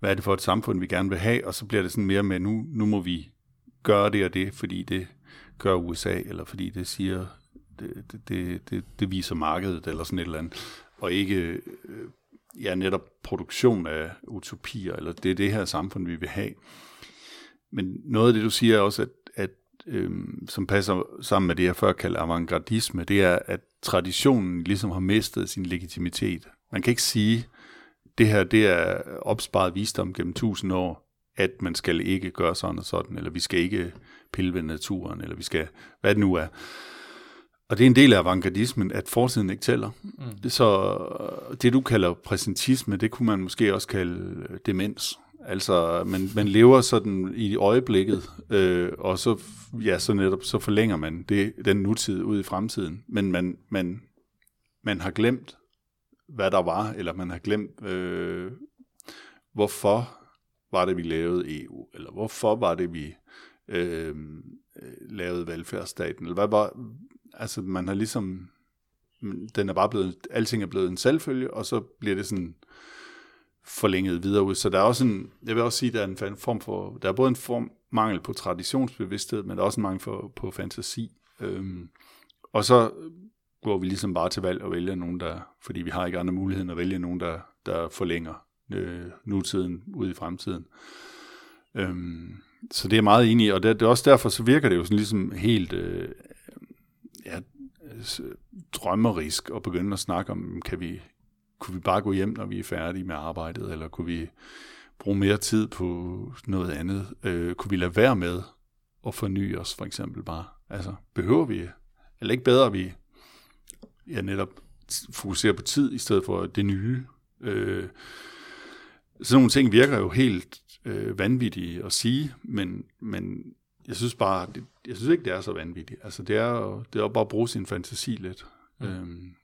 hvad er det for et samfund, vi gerne vil have, og så bliver det sådan mere med, nu, nu må vi gøre det og det, fordi det gør USA, eller fordi det siger, det, det, det, det, viser markedet, eller sådan et eller andet, og ikke øh, ja, netop produktion af utopier, eller det er det her samfund, vi vil have. Men noget af det, du siger også, at, at øhm, som passer sammen med det, jeg før kaldte avantgardisme, det er, at traditionen ligesom har mistet sin legitimitet. Man kan ikke sige, det her det er opsparet visdom gennem tusind år, at man skal ikke gøre sådan og sådan, eller vi skal ikke pille ved naturen, eller vi skal, hvad det nu er. Og det er en del af avantgardismen, at fortiden ikke tæller. Mm. Så øh, det, du kalder præsentisme, det kunne man måske også kalde øh, demens. Altså, man, man lever sådan i øjeblikket, øh, og så, ja, så netop, så forlænger man det, den nutid ud i fremtiden. Men man, man, man har glemt, hvad der var, eller man har glemt, øh, hvorfor var det, vi lavede EU, eller hvorfor var det, vi øh, øh, lavede velfærdsstaten, eller hvad var, altså man har ligesom, den er bare blevet, alting er blevet en selvfølge, og så bliver det sådan forlænget videre ud. Så der er også en, jeg vil også sige, der er en form for, der er både en form mangel på traditionsbevidsthed, men der er også en mangel for, på fantasi. Øhm, og så går vi ligesom bare til valg og vælger nogen, der, fordi vi har ikke andre muligheder end at vælge nogen, der, der forlænger øh, nutiden ud i fremtiden. Øhm, så det er jeg meget enig i, og det, det er også derfor, så virker det jo sådan ligesom helt øh, drømmerisk at begynde at snakke om, kan vi, kunne vi bare gå hjem, når vi er færdige med arbejdet, eller kunne vi bruge mere tid på noget andet? Øh, kunne vi lade være med at forny os, for eksempel bare? Altså, behøver vi, eller ikke bedre, at vi ja, netop fokuserer på tid, i stedet for det nye? Øh, sådan nogle ting virker jo helt øh, vanvittige at sige, men, men jeg synes bare, det, jeg synes ikke, det er så vanvittigt. Altså, det er det er bare at bruge sin fantasi lidt. Mm. Øhm,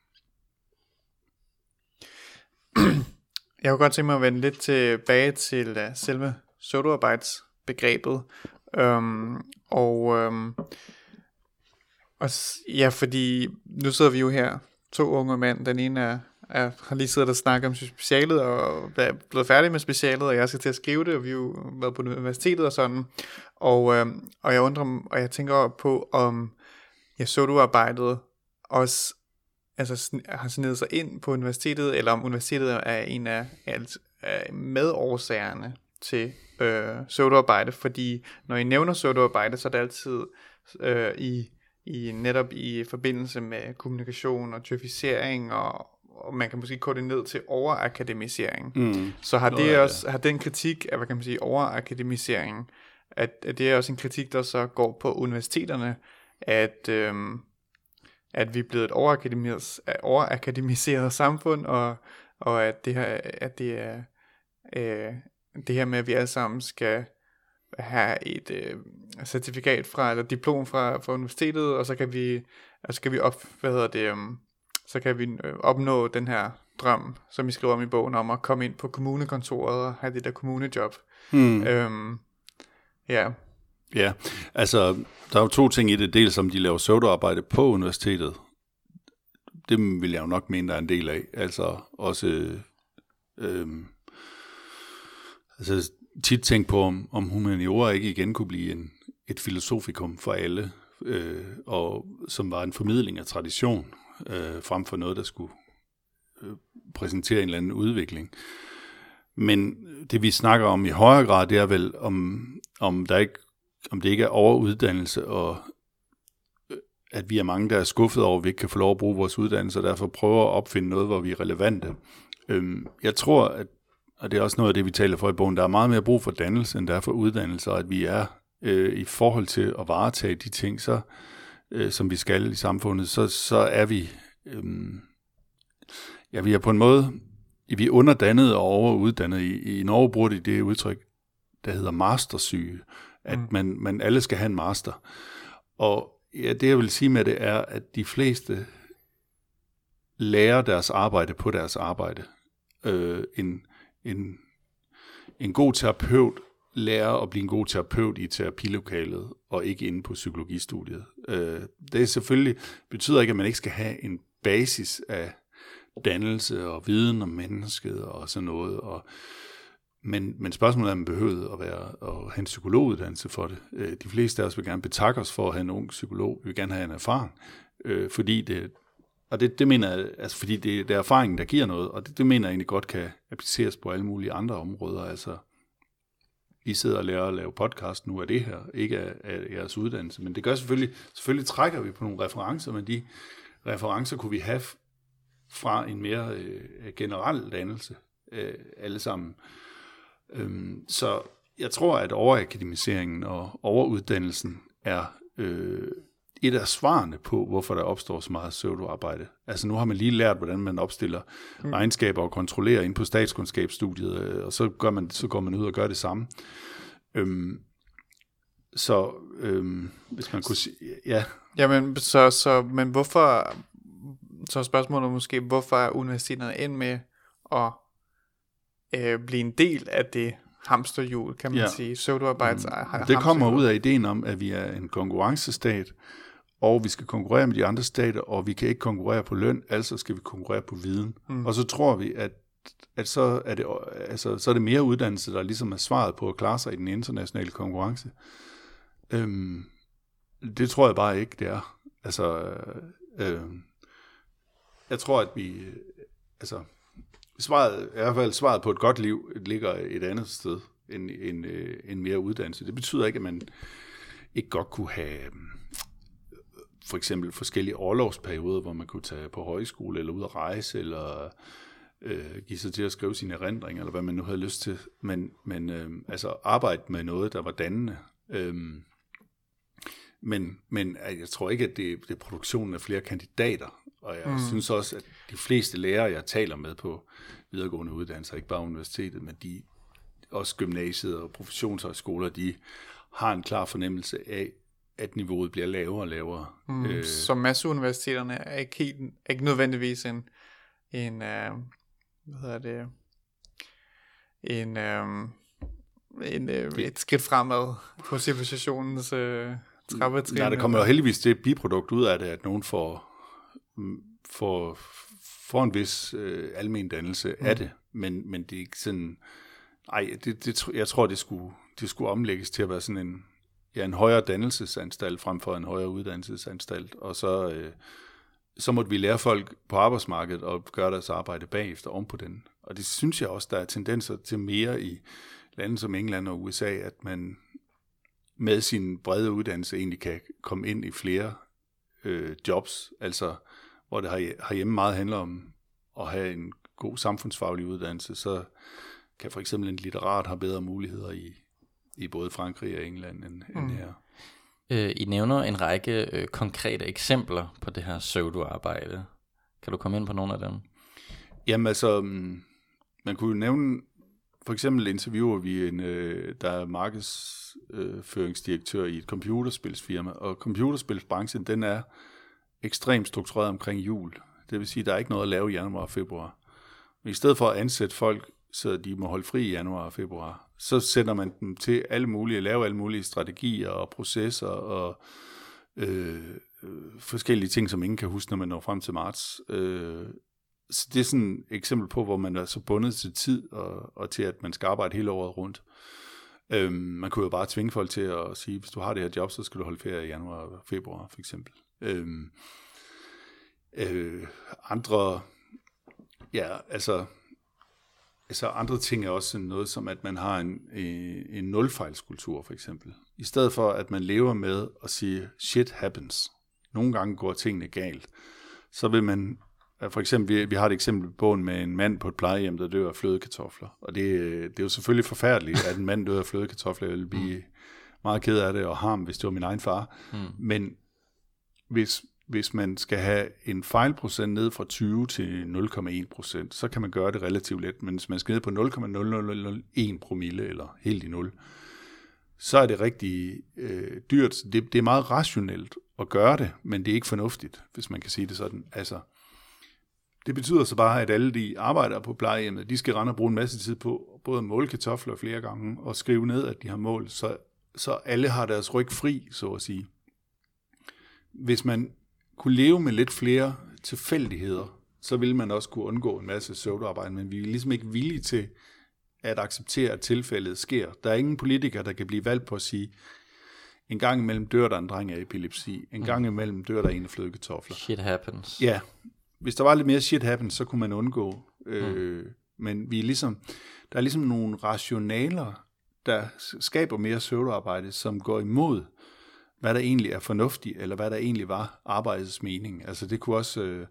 Jeg kunne godt tænke mig at vende lidt tilbage til uh, selve pseudoarbejdsbegrebet. Um, og, um, og ja, fordi nu sidder vi jo her, to unge mænd. Den ene er, jeg har lige siddet og snakket om specialet, og er blevet færdig med specialet, og jeg skal til at skrive det, og vi har jo været på universitetet og sådan. Og, øh, og jeg undrer, m- og jeg tænker på, om jeg så, du arbejdede også altså har snedet sig ind på universitetet, eller om universitetet er en af, alt, af medårsagerne til øh, pseudoarbejde, fordi når I nævner sodoarbejde, så er det altid øh, i, i netop i forbindelse med kommunikation og djøfisering, og, og man kan måske korte det ned til overakademisering. mm. Så har Nå, det ja, ja. også har den kritik af, hvad kan man sige, overakademisering, at, at det er også en kritik, der så går på universiteterne, at, øhm, at vi er blevet et overakademis- overakademiseret samfund, og, og at det her, at det er øh, det her med, at vi alle sammen skal have et øh, certifikat fra, eller diplom fra, fra universitetet, og så kan vi, og så kan vi op, hvad hedder det, um, så kan vi øh, opnå den her drøm, som I skriver om i bogen, om at komme ind på kommunekontoret og have det der kommunejob. Mm. Øhm, ja, Ja, altså, der er jo to ting i det. Dels om de laver pseudoarbejde på universitetet. Det vil jeg jo nok mene, der er en del af. Altså også... Øh, altså tit tænke på, om, om humaniora ikke igen kunne blive en, et filosofikum for alle, øh, og som var en formidling af tradition, øh, frem for noget, der skulle øh, præsentere en eller anden udvikling. Men det vi snakker om i højere grad, det er vel, om, om, der ikke, om det ikke er overuddannelse, og øh, at vi er mange, der er skuffet over, at vi ikke kan få lov at bruge vores uddannelse, og derfor prøver at opfinde noget, hvor vi er relevante. Øhm, jeg tror, at, og det er også noget af det, vi taler for i bogen, der er meget mere brug for dannelse, end der er for uddannelse, og at vi er øh, i forhold til at varetage de ting, så, øh, som vi skal i samfundet, så, så er vi, øh, ja, vi er på en måde, vi er underdannet og overuddannet. I, i Norge bruger de det udtryk, der hedder mastersyge, at mm. man, man alle skal have en master. Og ja, det jeg vil sige med det er, at de fleste lærer deres arbejde på deres arbejde. Øh, en, en, en god terapeut lærer at blive en god terapeut i terapilokalet, og ikke inde på psykologistudiet. Øh, det er selvfølgelig, betyder ikke, at man ikke skal have en basis af dannelse og viden om mennesket og sådan noget. Og, men, men spørgsmålet er, om man behøver at, være, at have en psykologuddannelse for det. Øh, de fleste af os vil gerne betakke os for at have en ung psykolog. Vi vil gerne have en erfaring, øh, fordi det, og det, det mener jeg, altså fordi det, det er erfaringen, der giver noget, og det, det mener jeg egentlig godt kan appliceres på alle mulige andre områder. Altså, i sidder og lærer at lave podcast nu af det her, ikke af, af jeres uddannelse, men det gør selvfølgelig, selvfølgelig trækker vi på nogle referencer, men de referencer kunne vi have fra en mere øh, generel dannelse, øh, alle sammen. Øhm, så jeg tror, at overakademiseringen og overuddannelsen er øh, et af svarene på, hvorfor der opstår så meget pseudoarbejde. Altså nu har man lige lært, hvordan man opstiller mm. regnskaber og kontrollerer ind på statskundskabsstudiet, øh, og så, gør man, så går man ud og gør det samme. Øhm, så øhm, hvis man kunne sige, ja. Jamen, så, så, men hvorfor, så spørgsmålet måske, hvorfor er universiteterne ind med at øh, blive en del af det hamsterhjul, kan man ja. sige, pseudoarbejds mm. Det kommer ud af ideen om, at vi er en konkurrencestat, og vi skal konkurrere med de andre stater, og vi kan ikke konkurrere på løn, altså skal vi konkurrere på viden. Mm. Og så tror vi, at, at så, er det, altså, så er det mere uddannelse, der ligesom er svaret på at klare sig i den internationale konkurrence. Øhm, det tror jeg bare ikke, det er. Altså, øh, jeg tror, at vi, altså, svaret, i hvert fald svaret på et godt liv, ligger et andet sted end, end, øh, end mere uddannelse. Det betyder ikke, at man ikke godt kunne have for eksempel forskellige overlovsperioder, hvor man kunne tage på højskole, eller ud at rejse, eller øh, give sig til at skrive sine erindringer, eller hvad man nu havde lyst til. Men, men øh, altså arbejde med noget, der var dannende. Øh, men, men jeg tror ikke, at det, det er produktionen af flere kandidater. Og jeg mm. synes også, at de fleste lærere, jeg taler med på videregående uddannelser, ikke bare universitetet, men de også gymnasiet og professionshøjskoler, de har en klar fornemmelse af, at niveauet bliver lavere og lavere. Mm, øh, så masseuniversiteterne er ikke, helt, ikke nødvendigvis en, en uh, hvad hedder det, en, um, en, uh, et skridt fremad på civilisationens uh, trappetrin. Nej, der kommer jo heldigvis det biprodukt ud af det, at nogen får, mm, får, får en vis uh, almen dannelse mm. af det, men, men det er ikke sådan, nej, det, det, jeg tror, det skulle, det skulle omlægges til at være sådan en, ja, en højere dannelsesanstalt frem for en højere uddannelsesanstalt, og så, øh, så måtte vi lære folk på arbejdsmarkedet og gøre deres arbejde bagefter om på den. Og det synes jeg også, der er tendenser til mere i lande som England og USA, at man med sin brede uddannelse egentlig kan komme ind i flere øh, jobs, altså hvor det herhjemme meget handler om at have en god samfundsfaglig uddannelse, så kan for eksempel en litterat have bedre muligheder i, i både Frankrig og England end, mm. end her. Øh, I nævner en række øh, konkrete eksempler på det her pseudo-arbejde. Kan du komme ind på nogle af dem? Jamen altså, mm, man kunne jo nævne, for eksempel interviewer vi en, øh, der er markedsføringsdirektør i et computerspilsfirma, og computerspilsbranchen, den er ekstremt struktureret omkring jul. Det vil sige, at der er ikke noget at lave i januar og februar. Men i stedet for at ansætte folk, så de må holde fri i januar og februar, så sender man dem til alle mulige, lave alle mulige strategier og processer og øh, øh, forskellige ting, som ingen kan huske, når man når frem til marts. Øh, så det er sådan et eksempel på, hvor man er så bundet til tid og, og til, at man skal arbejde hele året rundt. Øh, man kunne jo bare tvinge folk til at sige, hvis du har det her job, så skal du holde ferie i januar og februar, for eksempel. Øh, øh, andre, ja, altså Altså andre ting er også noget som, at man har en, en nulfejlskultur for eksempel. I stedet for, at man lever med at sige, shit happens. Nogle gange går tingene galt. Så vil man, for eksempel, vi, vi har et eksempel på en med en mand på et plejehjem, der dør af flødekartofler. Og det, det er jo selvfølgelig forfærdeligt, at en mand dør af flødekartofler. Jeg vil blive meget ked af det, og harm, hvis det var min egen far. Mm. Men hvis, hvis man skal have en fejlprocent ned fra 20 til 0,1 procent, så kan man gøre det relativt let. Men hvis man skal ned på 0,0001 promille, eller helt i 0, så er det rigtig øh, dyrt. Det, det er meget rationelt at gøre det, men det er ikke fornuftigt, hvis man kan sige det sådan. Altså, det betyder så bare, at alle de arbejdere på plejehjemmet, de skal rende og bruge en masse tid på både at måle kartofler flere gange og skrive ned, at de har målt, så, så alle har deres ryg fri, så at sige. Hvis man kunne leve med lidt flere tilfældigheder, så ville man også kunne undgå en masse søvdearbejde, men vi er ligesom ikke villige til at acceptere, at tilfældet sker. Der er ingen politiker, der kan blive valgt på at sige, en gang imellem dør der en dreng af epilepsi, en gang imellem dør der en af flødekartofler. Shit happens. Ja, hvis der var lidt mere shit happens, så kunne man undgå. Øh, Men vi er ligesom, der er ligesom nogle rationaler, der skaber mere søvdearbejde, som går imod, hvad der egentlig er fornuftigt, eller hvad der egentlig var arbejdets mening. Altså det kunne også, øh,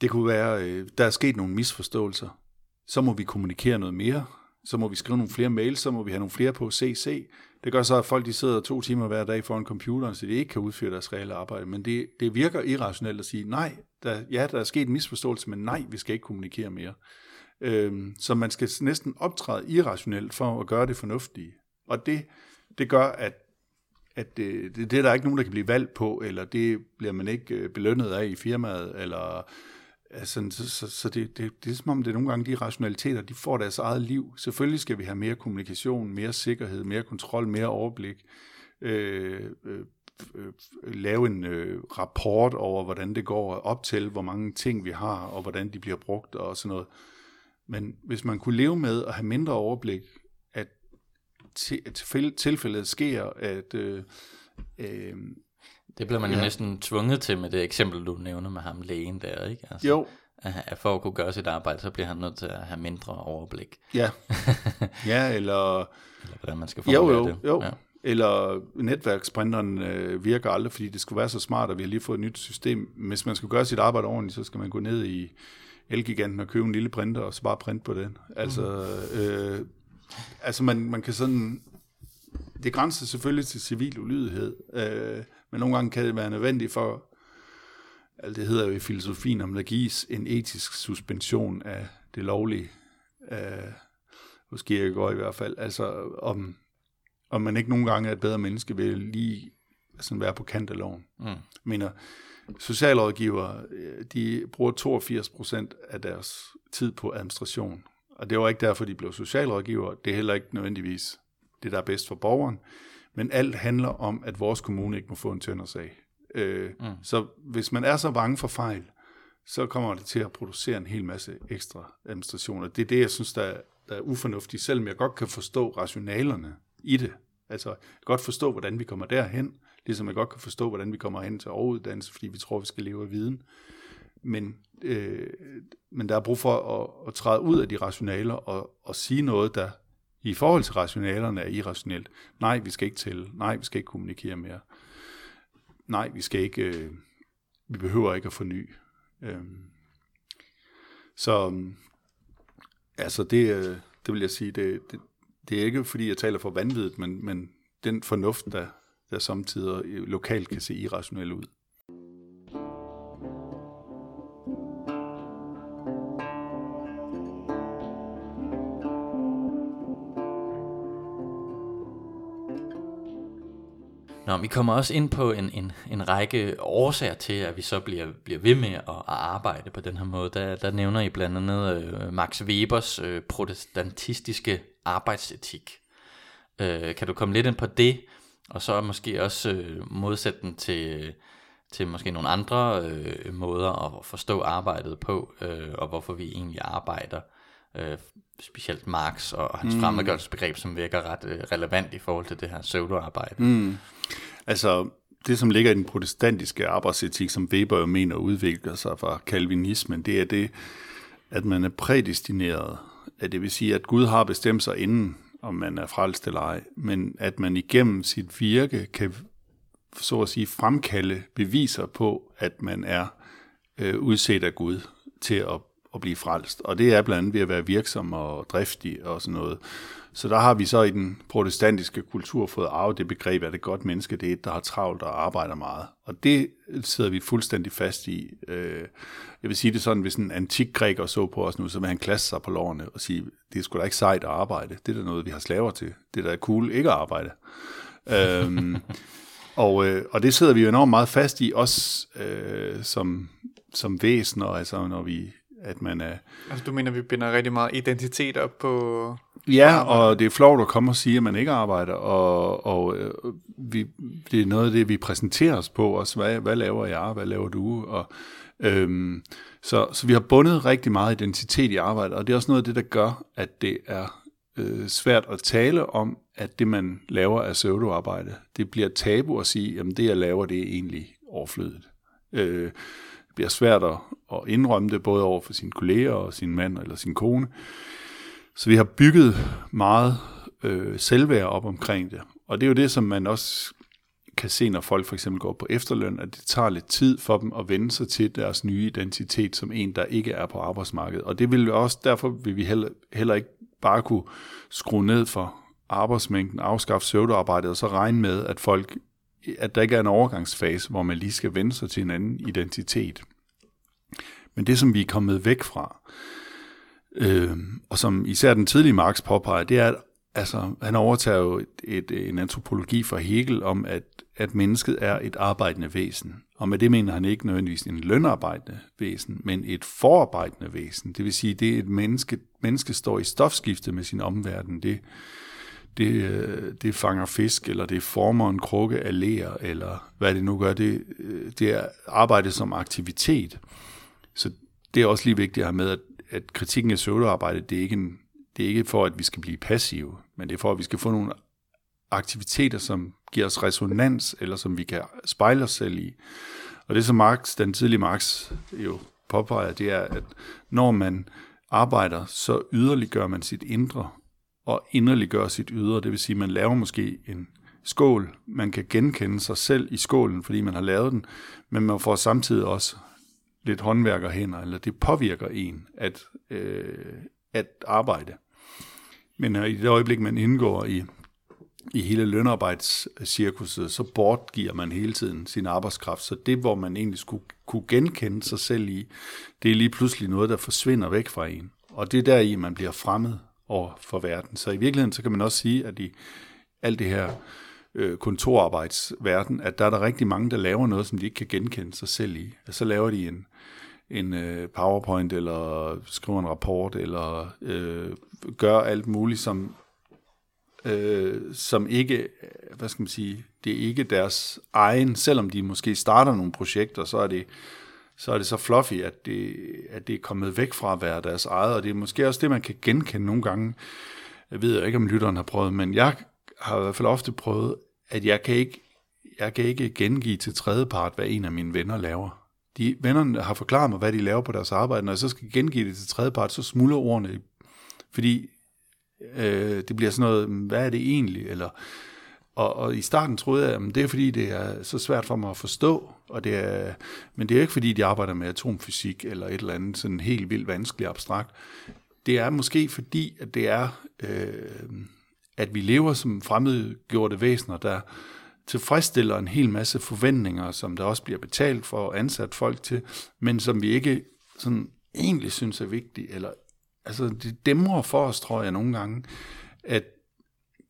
det kunne være, øh, der er sket nogle misforståelser. Så må vi kommunikere noget mere, så må vi skrive nogle flere mails, så må vi have nogle flere på CC. Det gør så, at folk de sidder to timer hver dag foran computeren, så de ikke kan udføre deres reelle arbejde. Men det, det virker irrationelt at sige, nej, der, ja, der er sket en misforståelse, men nej, vi skal ikke kommunikere mere. Øhm, så man skal næsten optræde irrationelt for at gøre det fornuftige. Og det, det gør, at, at det, det, det er der ikke nogen, der kan blive valgt på, eller det bliver man ikke øh, belønnet af i firmaet, eller Altså, så, så, så det, det, det er som om, det er nogle gange de rationaliteter, de får deres eget liv. Selvfølgelig skal vi have mere kommunikation, mere sikkerhed, mere kontrol, mere overblik. Øh, øh, øh, lave en øh, rapport over, hvordan det går op til, hvor mange ting vi har, og hvordan de bliver brugt og sådan noget. Men hvis man kunne leve med at have mindre overblik, tilfældet sker, at øh, øh, det bliver man jo ja. næsten tvunget til med det eksempel, du nævner med ham lægen der, ikke? Altså, jo. At for at kunne gøre sit arbejde, så bliver han nødt til at have mindre overblik. Ja, ja eller... Eller hvordan man skal jo, jo, det. Jo, ja. Eller netværksprinteren øh, virker aldrig, fordi det skulle være så smart, at vi har lige fået et nyt system. Hvis man skal gøre sit arbejde ordentligt, så skal man gå ned i Elgiganten og købe en lille printer, og så bare printe på den. Altså, mm. øh, altså man, man kan sådan... Det grænser selvfølgelig til civil ulydighed, øh, men nogle gange kan det være nødvendigt for, altså det hedder jo i filosofien, om der gives en etisk suspension af det lovlige, øh, hos Kierkegaard i hvert fald, altså om, om man ikke nogle gange er et bedre menneske ved lige sådan være på kant af loven. Mm. Jeg mener, socialrådgivere, øh, de bruger 82 procent af deres tid på administration. Og det var ikke derfor, de blev socialrådgiver. Det er heller ikke nødvendigvis det, der er bedst for borgeren men alt handler om, at vores kommune ikke må få en tøndersag. Øh, mm. Så hvis man er så bange for fejl, så kommer det til at producere en hel masse ekstra administrationer. Det er det, jeg synes, der er, der er ufornuftigt, selvom jeg godt kan forstå rationalerne i det. Altså, jeg kan godt forstå, hvordan vi kommer derhen, ligesom jeg godt kan forstå, hvordan vi kommer hen til overuddannelse, fordi vi tror, vi skal leve af viden. Men, øh, men der er brug for at, at træde ud af de rationaler og, og sige noget, der i forhold til rationalerne er irrationelt. Nej, vi skal ikke tælle. Nej, vi skal ikke kommunikere mere. Nej, vi skal ikke, øh, vi behøver ikke at forny. Øh, så altså det, øh, det vil jeg sige, det, det, det er ikke fordi, jeg taler for vanvittigt, men, men den fornuft, der, der samtidig øh, lokalt kan se irrationel ud. Nå, vi kommer også ind på en, en, en række årsager til, at vi så bliver, bliver ved med at, at arbejde på den her måde. Der, der nævner I blandt andet øh, Max Webers øh, protestantistiske arbejdsetik. Øh, kan du komme lidt ind på det, og så måske også øh, modsætte den til, til måske nogle andre øh, måder at forstå arbejdet på, øh, og hvorfor vi egentlig arbejder øh, specielt Marx og hans mm. fremmedgørelsesbegreb, som virker ret øh, relevant i forhold til det her pseudoarbejde. Mm. Altså, det som ligger i den protestantiske arbejdsetik, som Weber jo mener udvikler sig fra kalvinismen, det er det, at man er prædestineret. At det vil sige, at Gud har bestemt sig inden, om man er frelst eller ej, men at man igennem sit virke kan så at sige fremkalde beviser på, at man er øh, udset af Gud til at at blive frelst. Og det er blandt andet ved at være virksom og driftig og sådan noget. Så der har vi så i den protestantiske kultur fået arvet det begreb, at det godt menneske det er et, der har travlt og arbejder meget. Og det sidder vi fuldstændig fast i. Øh, jeg vil sige det sådan, hvis en antik græker så på os nu, så vil han klasse sig på lårene og sige, det er sgu da ikke sejt at arbejde. Det er da noget, vi har slaver til. Det er da cool ikke at arbejde. øhm, og, øh, og det sidder vi jo enormt meget fast i, også øh, som, som væsener, altså når vi, at man er... Altså du mener, vi binder rigtig meget identitet op på... Ja, og det er flot at komme og sige, at man ikke arbejder, og, og øh, vi, det er noget af det, vi præsenterer os på også. Hvad, hvad laver jeg? Hvad laver du? Og, øhm, så, så vi har bundet rigtig meget identitet i arbejdet, og det er også noget af det, der gør, at det er øh, svært at tale om, at det, man laver, er pseudoarbejde. Det bliver tabu at sige, at det, jeg laver, det er egentlig overflødigt. Øh, bliver svært at, at indrømme det, både over for sine kolleger og sin mand eller sin kone. Så vi har bygget meget øh, selvværd op omkring det. Og det er jo det, som man også kan se, når folk for eksempel går på efterløn, at det tager lidt tid for dem at vende sig til deres nye identitet som en, der ikke er på arbejdsmarkedet. Og det vil også, derfor vil vi heller, heller ikke bare kunne skrue ned for arbejdsmængden, afskaffe søvdearbejdet, og så regne med, at folk at der ikke er en overgangsfase, hvor man lige skal vende sig til en anden identitet. Men det, som vi er kommet væk fra, øh, og som især den tidlige Marx påpeger, det er, at altså, han overtager jo et, et, en antropologi fra Hegel om, at, at mennesket er et arbejdende væsen. Og med det mener han ikke nødvendigvis en lønarbejdende væsen, men et forarbejdende væsen. Det vil sige, det er et menneske, menneske står i stofskifte med sin omverden. Det, det, øh, det øh, det fanger fisk, eller det former en krukke af ler, eller hvad det nu gør. Det, øh, det er arbejde som aktivitet. Så det er også lige vigtigt at have med, at, at kritikken af pseudoarbejde, det er ikke en, det er ikke for, at vi skal blive passive, men det er for, at vi skal få nogle aktiviteter, som giver os resonans, eller som vi kan spejle os selv i. Og det som Marx, den tidlige Marx jo påpeger, det er, at når man arbejder, så yderliggør man sit indre, og inderliggøre sit ydre. Det vil sige, at man laver måske en skål. Man kan genkende sig selv i skålen, fordi man har lavet den, men man får samtidig også lidt håndværkerhænder, eller det påvirker en at, øh, at arbejde. Men øh, i det øjeblik, man indgår i, i hele lønarbejdscirkuset, så bortgiver man hele tiden sin arbejdskraft. Så det, hvor man egentlig skulle kunne genkende sig selv i, det er lige pludselig noget, der forsvinder væk fra en. Og det er der i, man bliver fremmed over for verden. Så i virkeligheden, så kan man også sige, at i alt det her øh, kontorarbejdsverden, at der er der rigtig mange, der laver noget, som de ikke kan genkende sig selv i. Og så laver de en, en øh, PowerPoint, eller skriver en rapport, eller øh, gør alt muligt, som, øh, som ikke, hvad skal man sige, det er ikke deres egen, selvom de måske starter nogle projekter, så er det så er det så fluffy, at det, at det er kommet væk fra at være deres eget, og det er måske også det, man kan genkende nogle gange. Jeg ved ikke, om lytteren har prøvet, men jeg har i hvert fald ofte prøvet, at jeg kan ikke, jeg kan ikke gengive til tredjepart, hvad en af mine venner laver. De vennerne har forklaret mig, hvad de laver på deres arbejde. Når jeg så skal gengive det til tredjepart, så smuldrer ordene. Fordi øh, det bliver sådan noget, hvad er det egentlig? Eller, og, og i starten troede jeg, at det er fordi, det er så svært for mig at forstå, og det er, men det er ikke fordi, de arbejder med atomfysik eller et eller andet sådan helt vildt vanskeligt abstrakt. Det er måske fordi, at det er, øh, at vi lever som fremmedgjorte væsener, der tilfredsstiller en hel masse forventninger, som der også bliver betalt for og ansat folk til, men som vi ikke sådan egentlig synes er vigtige, eller altså det dæmrer for os, tror jeg nogle gange, at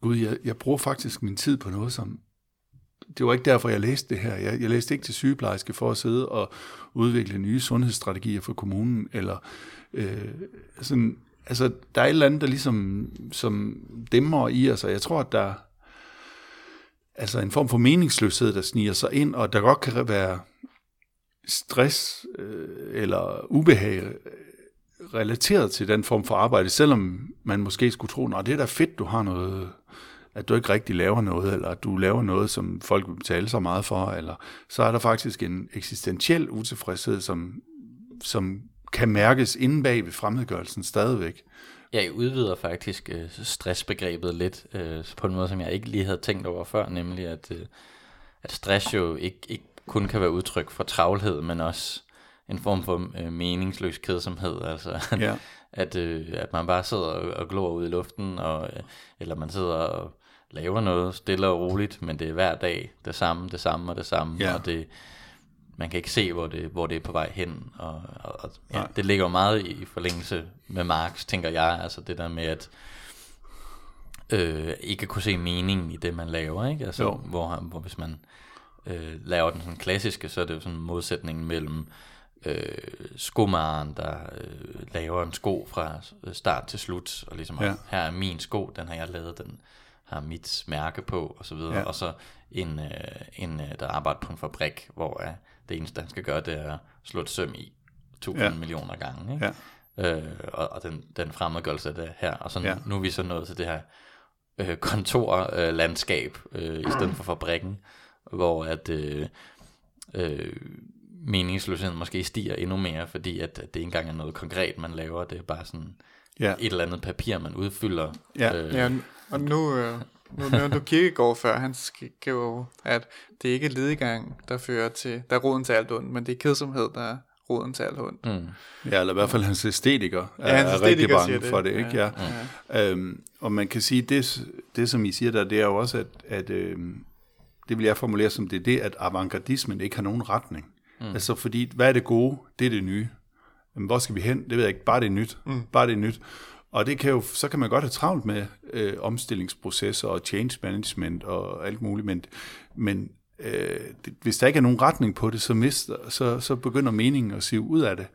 gud, jeg, jeg bruger faktisk min tid på noget, som det var ikke derfor, jeg læste det her. Jeg, jeg læste ikke til sygeplejerske for at sidde og udvikle nye sundhedsstrategier for kommunen, eller øh, sådan, altså, der er et eller andet, der ligesom som dæmmer i os, og jeg tror, at der altså en form for meningsløshed, der sniger sig ind, og der godt kan være stress øh, eller ubehag relateret til den form for arbejde, selvom man måske skulle tro, at det er da fedt, du har noget at du ikke rigtig laver noget, eller at du laver noget, som folk vil betale så meget for, eller så er der faktisk en eksistentiel utilfredshed, som, som kan mærkes inde bag ved fremmedgørelsen stadigvæk. Jeg udvider faktisk øh, stressbegrebet lidt øh, på en måde, som jeg ikke lige havde tænkt over før, nemlig at, øh, at stress jo ikke, ikke kun kan være udtryk for travlhed, men også en form for øh, meningsløs kedsomhed, altså Ja. at, øh, at man bare sidder og, og glor ud i luften, og, øh, eller man sidder og laver noget stille og roligt, men det er hver dag det samme, det samme og det samme, Ja. og det, man kan ikke se, hvor det, hvor det er på vej hen, og, og, og ja, Nej. det ligger jo meget i, forlængelse med Marx, tænker jeg, altså det der med, at øh, ikke kunne se meningen i det, man laver, ikke? Altså, Jo. hvor, hvor hvis man øh, laver den sådan klassiske, så er det jo sådan modsætningen mellem øh, skomaren, der øh, laver en sko fra start til slut, og ligesom, ja. her er min sko, den har jeg lavet, den har mit mærke på, og så videre, Ja. og så en, øh, en øh, der arbejder på en fabrik, hvor øh, det eneste, han skal gøre, det er at slå et søm i tusind Ja. millioner gange, ikke? Ja. Øh, og, og den, den fremmedgørelse af det her, og så Ja. nu er vi så nået til det her øh, kontorlandskab øh, øh, i stedet for fabrikken, hvor at øh, øh, meningsløsheden måske stiger endnu mere, fordi at, at det ikke engang er noget konkret, man laver, det er bare sådan Ja. et eller andet papir, man udfylder. Ja. Øh, Ja, og nu, øh, nu nævnte du Kierkegaard før, han skrev jo, at det er ikke ledegang, der fører til, der er roden til alt ondt, men det er kedsomhed, der er roden til alt ondt. Mm. Ja, eller i hvert fald hans æstetiker er, Ja, hans er rigtig æstetiker bange det. for det, ikke? Ja. Ja. Øhm, og man kan sige, det, det som I siger der, det er jo også, at, at øhm, det vil jeg formulere som det, er det at avantgardismen ikke har nogen retning. Mm. Altså fordi, hvad er det gode? Det er det nye. Jamen, hvor skal vi hen? Det ved jeg ikke. Bare det er nyt. Mm. Bare det er nyt. Og det kan jo, så kan man godt have travlt med øh, omstillingsprocesser og change management og alt muligt, men, men øh, det, hvis der ikke er nogen retning på det, så, mister, så, så begynder meningen at sive ud af det.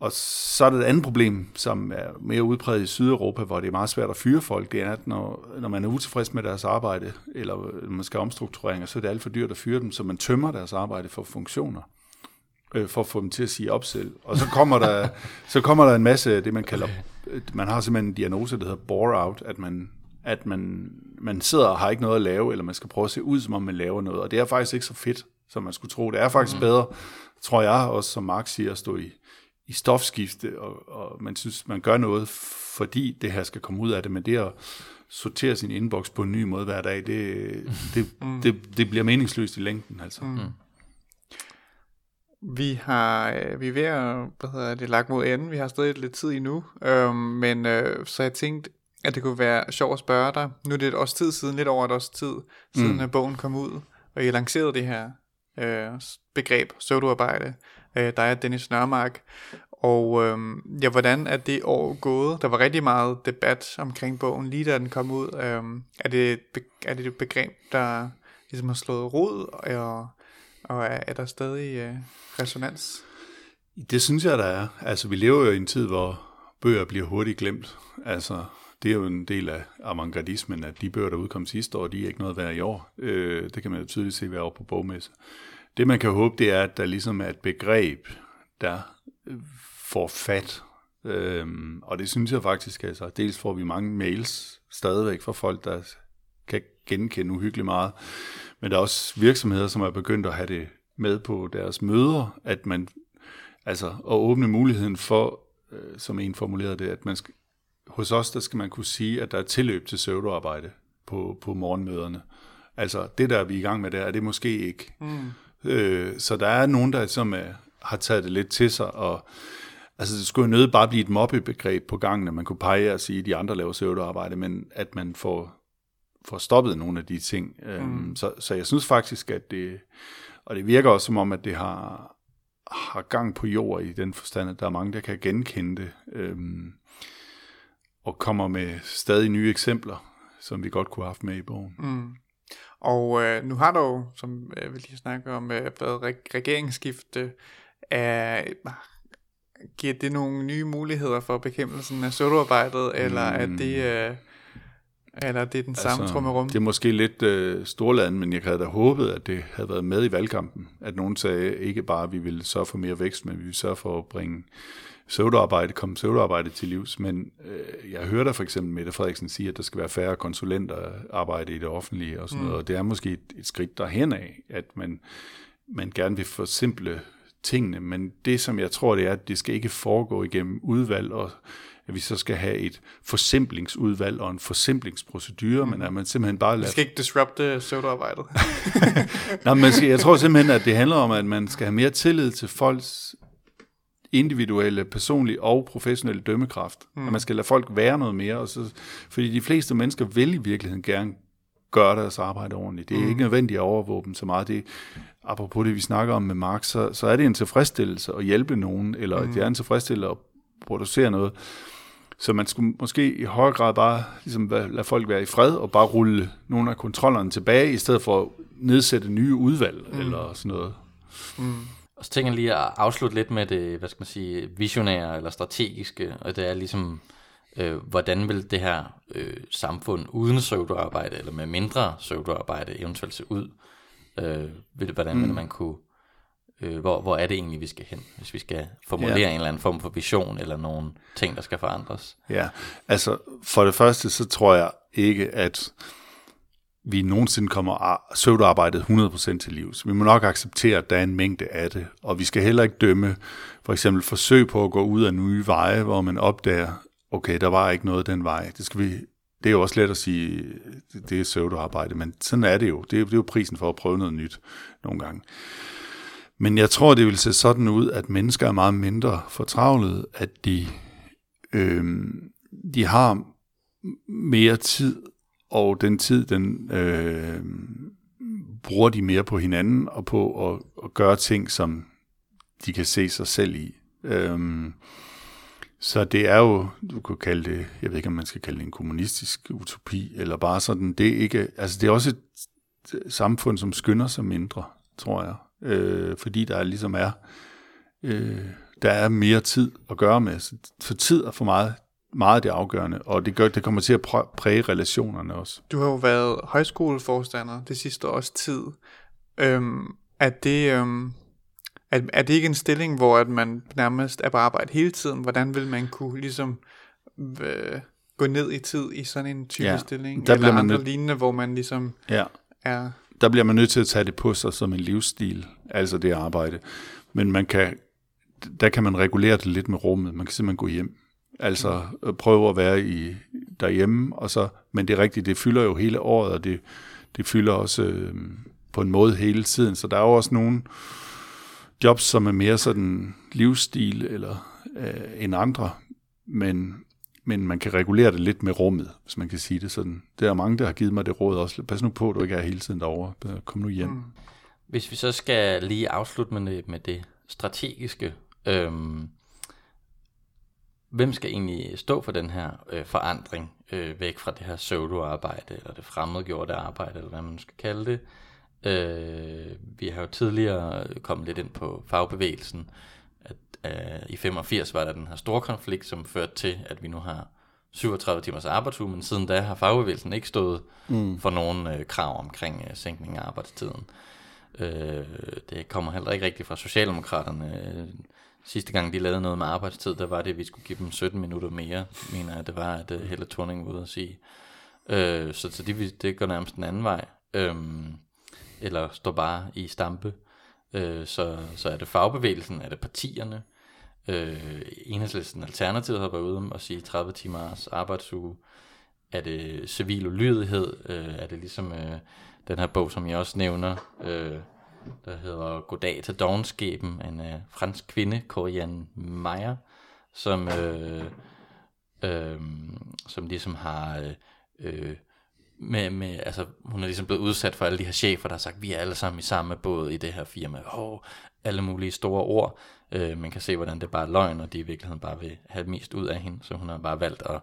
Og så er der et andet problem, som er mere udpræget i Sydeuropa, hvor det er meget svært at fyre folk. Det er, at når, når man er utilfreds med deres arbejde, eller man skal have omstruktureringer, så er det alt for dyrt at fyre dem, så man tømmer deres arbejde for funktioner øh, for at få dem til at sige op selv. Og så kommer der, så kommer der en masse af det, man kalder, man har simpelthen en diagnose, der hedder bore out, at man, at man, man sidder og har ikke noget at lave, eller man skal prøve at se ud, som om man laver noget. Og det er faktisk ikke så fedt, som man skulle tro. Det er faktisk mm. bedre, tror jeg, også som Marx siger, at stå i, i stofskifte, og, og man synes, man gør noget, fordi det her skal komme ud af det, men det at sortere sin inbox på en ny måde hver dag, det, det, mm. det, det bliver meningsløst i længden. Altså. Mm. Vi har, øh, vi er ved at, hvad hedder det, lagt mod enden. Vi har stadig lidt tid endnu. Øhm, men øh, så jeg tænkte, at det kunne være sjovt at spørge dig. Nu er det et års tid siden, lidt over et års tid, siden mm. bogen kom ud, og I lancerede det her øh, begreb, pseudoarbejde. Øh, der er Dennis Nørmark. Og øh, ja, hvordan er det år gået? Der var rigtig meget debat omkring bogen, lige da den kom ud. Øh, er, det, er det et begreb, der ligesom har slået rod, og, og er, er der stadig øh, resonans? Det synes jeg, der er. Altså, vi lever jo i en tid, hvor bøger bliver hurtigt glemt. Altså, det er jo en del af avantgardismen, at de bøger, der udkom sidste år, de er ikke noget værd i år. Øh, det kan man jo tydeligt se ved år på bogmesse. Det, man kan håbe, det er, at der ligesom er et begreb, der øh, får fat. Øhm, og det synes jeg faktisk, altså, dels får vi mange mails stadigvæk fra folk, der kan genkende uhyggeligt meget, men der er også virksomheder, som er begyndt at have det med på deres møder, at man altså at åbne muligheden for, øh, som en formulerede det, at man skal, hos os, der skal man kunne sige, at der er tilløb til pseudoarbejde på, på morgenmøderne. Altså det, der er vi i gang med der, er det måske ikke. Mm. Øh, så der er nogen, der som er, har taget det lidt til sig, og altså det skulle jo nødt bare blive et mobbebegreb på gangen, at man kunne pege og sige, at de andre laver pseudoarbejde, men at man får, får stoppet nogle af de ting. Mm. Så, så jeg synes faktisk, at det, og det virker også som om, at det har, har gang på jord i den forstand, at der er mange, der kan genkende det, øhm, og kommer med stadig nye eksempler, som vi godt kunne have haft med i bogen. Mm. Og øh, nu har der jo, som øh, vi lige snakker om, øh, været re- regeringsskifte. Er, giver det nogle nye muligheder for bekæmpelsen af pseudoarbejdet, eller er det... Øh, eller er det den samme altså, trummerum? Det er måske lidt øh, storland, men jeg havde da håbet, at det havde været med i valgkampen. At nogen sagde ikke bare, at vi ville sørge for mere vækst, men vi ville sørge for at bringe pseudoarbejde, komme pseudoarbejde til livs. Men øh, jeg hørte for eksempel Mette Frederiksen sige, at der skal være færre konsulenter arbejde i det offentlige og sådan mm. noget. Og det er måske et, et skridt derhen af, at man, man gerne vil forsimple tingene. Men det, som jeg tror, det er, at det skal ikke foregå igennem udvalg og at vi så skal have et forsimplingsudvalg og en forsimplingsprocedure, mm. men at man simpelthen bare lader... Vi skal ikke disrupte pseudoarbejdet. Nej, men jeg tror simpelthen, at det handler om, at man skal have mere tillid til folks individuelle, personlige og professionelle dømmekraft. Mm. At man skal lade folk være noget mere. Og så, fordi de fleste mennesker vil i virkeligheden gerne gøre deres arbejde ordentligt. Det er mm. ikke nødvendigt at overvåge dem så meget. Det, apropos det, vi snakker om med Marx, så, så er det en tilfredsstillelse at hjælpe nogen, eller mm. det er en tilfredsstillelse at producere noget. Så man skulle måske i højere grad bare ligesom lade folk være i fred, og bare rulle nogle af kontrollerne tilbage, i stedet for at nedsætte nye udvalg, mm. eller sådan noget. Mm. Og så tænker jeg lige at afslutte lidt med det, hvad skal man sige, visionære eller strategiske, og det er ligesom, øh, hvordan vil det her øh, samfund uden pseudoarbejde, eller med mindre pseudoarbejde eventuelt se ud? Øh, hvordan mm. vil man kunne, øh, hvor, hvor er det egentlig, vi skal hen, hvis vi skal formulere ja. en eller anden form for vision, eller nogle ting, der skal forandres? Ja, altså for det første, så tror jeg ikke, at vi nogensinde kommer pseudoarbejdet 100% til livs. Vi må nok acceptere, at der er en mængde af det, og vi skal heller ikke dømme for eksempel forsøg på at gå ud af nye veje, hvor man opdager, okay, der var ikke noget den vej. Det, skal vi, det er jo også let at sige, det er pseudoarbejde, men sådan er det jo. Det er, det er jo prisen for at prøve noget nyt nogle gange. Men jeg tror, det vil se sådan ud, at mennesker er meget mindre fortravlet, at de, øh, de har mere tid og den tid, den øh, bruger de mere på hinanden og på at, at gøre ting, som de kan se sig selv i. Øhm, så det er jo, du kan kalde det, jeg ved ikke, om man skal kalde det en kommunistisk utopi, eller bare sådan, det er ikke, altså det er også et samfund, som skynder sig mindre, tror jeg, øh, fordi der ligesom er, øh, der er mere tid at gøre med, for tid er for meget meget det afgørende, og det, gør, det kommer til at præge relationerne også. Du har jo været højskoleforstander det sidste års tid. Øhm, er, det, øhm, er, er det ikke en stilling, hvor at man nærmest er på arbejde hele tiden? Hvordan vil man kunne ligesom øh, gå ned i tid i sådan en type ja, stilling? Der Eller andre nød... lignende, hvor man ligesom ja. er... Der bliver man nødt til at tage det på sig som en livsstil, altså det arbejde. Men man kan, der kan man regulere det lidt med rummet. Man kan simpelthen gå hjem Altså øh, prøve at være i derhjemme, og så, men det er rigtigt, det fylder jo hele året, og det, det fylder også øh, på en måde hele tiden. Så der er jo også nogle jobs, som er mere sådan livsstil eller øh, end andre, men, men man kan regulere det lidt med rummet, hvis man kan sige det sådan. Der er mange, der har givet mig det råd også. Pas nu på, at du ikke er hele tiden derovre. Kom nu hjem. Mm. Hvis vi så skal lige afslutte med det, med det strategiske, øhm, hvem skal egentlig stå for den her øh, forandring øh, væk fra det her solo-arbejde, eller det fremmedgjorte arbejde, eller hvad man skal kalde det. Øh, vi har jo tidligere kommet lidt ind på fagbevægelsen, øh, i 85 var der den her store konflikt, som førte til, at vi nu har 37 timers arbejdsuge, men siden da har fagbevægelsen ikke stået mm. for nogen øh, krav omkring øh, sænkning af arbejdstiden. Øh, det kommer heller ikke rigtigt fra Socialdemokraterne. Sidste gang de lavede noget med arbejdstid, der var det, at vi skulle give dem 17 minutter mere, mener jeg, det var, at uh, Helle Thorning var ude at sige. Øh, så så det, det går nærmest den anden vej. Øh, eller står bare i stampe. Øh, øh, så, så er det fagbevægelsen, er det partierne. Øh, Enhedslisten Alternativet har været ude og sige 30 timers arbejdsuge. Er det civil ulydighed? Øh, er det ligesom øh, den her bog, som jeg også nævner, øh, der hedder Goddag til Dogenskaben, en øh, fransk kvinde, Corianne Meyer, som, øh, øh, som ligesom har... Øh, øh, med, med, altså, hun er ligesom blevet udsat for alle de her chefer, der har sagt, vi er alle sammen i samme båd i det her firma. Oh, alle mulige store ord. Øh, man kan se, hvordan det bare er løgn, og de i virkeligheden bare vil have mest ud af hende. Så hun har bare valgt at,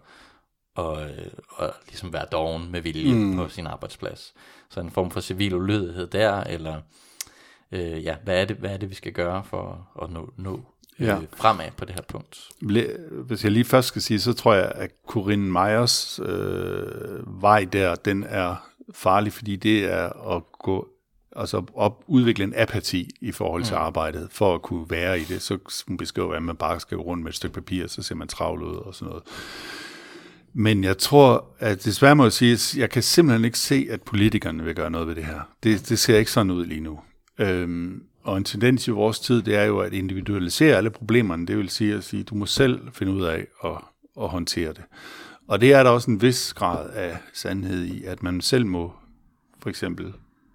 og, øh, og ligesom være doven med vilje mm. på sin arbejdsplads. Så en form for civil ulydighed der, eller øh, ja, hvad er, det, hvad er det, vi skal gøre for at nå, nå øh, ja. fremad på det her punkt? Hvis jeg lige først skal sige, så tror jeg, at Corinne Meyers øh, vej der, den er farlig, fordi det er at gå altså op, udvikle en apati i forhold til mm. arbejdet, for at kunne være i det. Så hun beskriver, at man bare skal gå rundt med et stykke papir, så ser man travlt ud og sådan noget. Men jeg tror, at desværre må jeg sige, at jeg kan simpelthen ikke se, at politikerne vil gøre noget ved det her. Det, det ser ikke sådan ud lige nu. Øhm, og en tendens i vores tid, det er jo at individualisere alle problemerne. Det vil sige at sige, du må selv finde ud af at, at håndtere det. Og det er der også en vis grad af sandhed i, at man selv må for eksempel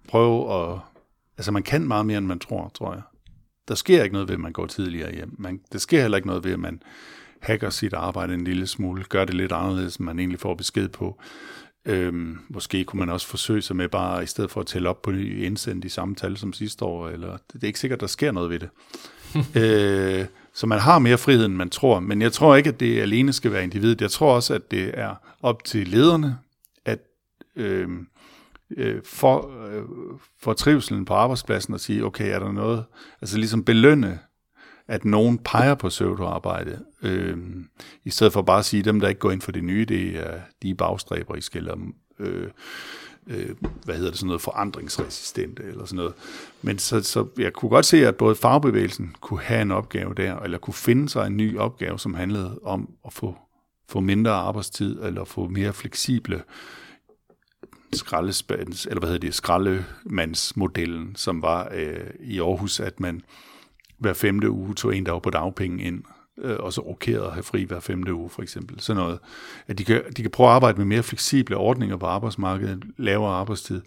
prøve at... Altså man kan meget mere, end man tror, tror jeg. der sker ikke noget ved, at man går tidligere hjem. Man, der sker heller ikke noget ved, at man hacker sit arbejde en lille smule, gør det lidt anderledes, end man egentlig får besked på. Øhm, måske kunne man også forsøge sig med bare, i stedet for at tælle op på ny indsendt i samme tal som sidste år, eller det er ikke sikkert, der sker noget ved det. øh, så man har mere frihed, end man tror, men jeg tror ikke, at det alene skal være individet. Jeg tror også, at det er op til lederne, at øh, øh, for, øh, for trivselen på arbejdspladsen at sige, okay, er der noget, altså ligesom belønne at nogen peger på pseudoarbejde, øh, i stedet for bare at sige, at dem, der ikke går ind for det nye, det er, de i bagstræberiske, eller øh, øh, hvad hedder det, sådan noget forandringsresistente, eller sådan noget. Men så, så jeg kunne godt se, at både fagbevægelsen kunne have en opgave der, eller kunne finde sig en ny opgave, som handlede om at få, få mindre arbejdstid, eller få mere fleksible skraldespands, eller hvad hedder det, skraldemandsmodellen, som var øh, i Aarhus, at man hver femte uge tog en, der var på dagpenge ind, øh, og så rokerede at have fri hver femte uge, for eksempel. Sådan noget. At de kan, de kan prøve at arbejde med mere fleksible ordninger på arbejdsmarkedet, lavere arbejdstid,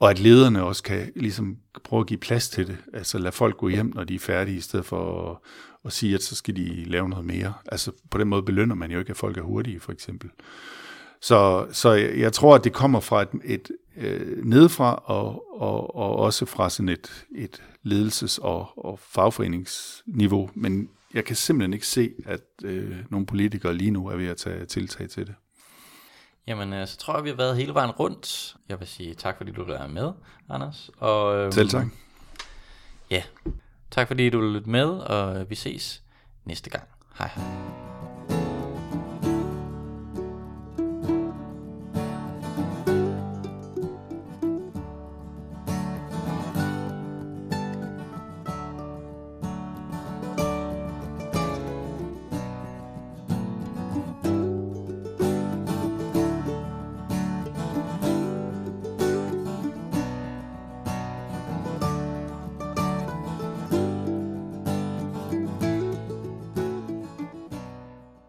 og at lederne også kan ligesom prøve at give plads til det. Altså lade folk gå hjem, når de er færdige, i stedet for at, at sige, at så skal de lave noget mere. Altså på den måde belønner man jo ikke, at folk er hurtige, for eksempel. Så, så jeg tror, at det kommer fra et, et øh, nedefra, og, og, og også fra sådan et, et ledelses- og, og fagforeningsniveau, men jeg kan simpelthen ikke se, at øh, nogle politikere lige nu er ved at tage tiltag til det. Jamen, øh, så tror jeg, vi har været hele vejen rundt. Jeg vil sige tak, fordi du er med, Anders. Og, øhm, Selv tak. Ja, tak fordi du lyttede med, og vi ses næste gang. Hej hej.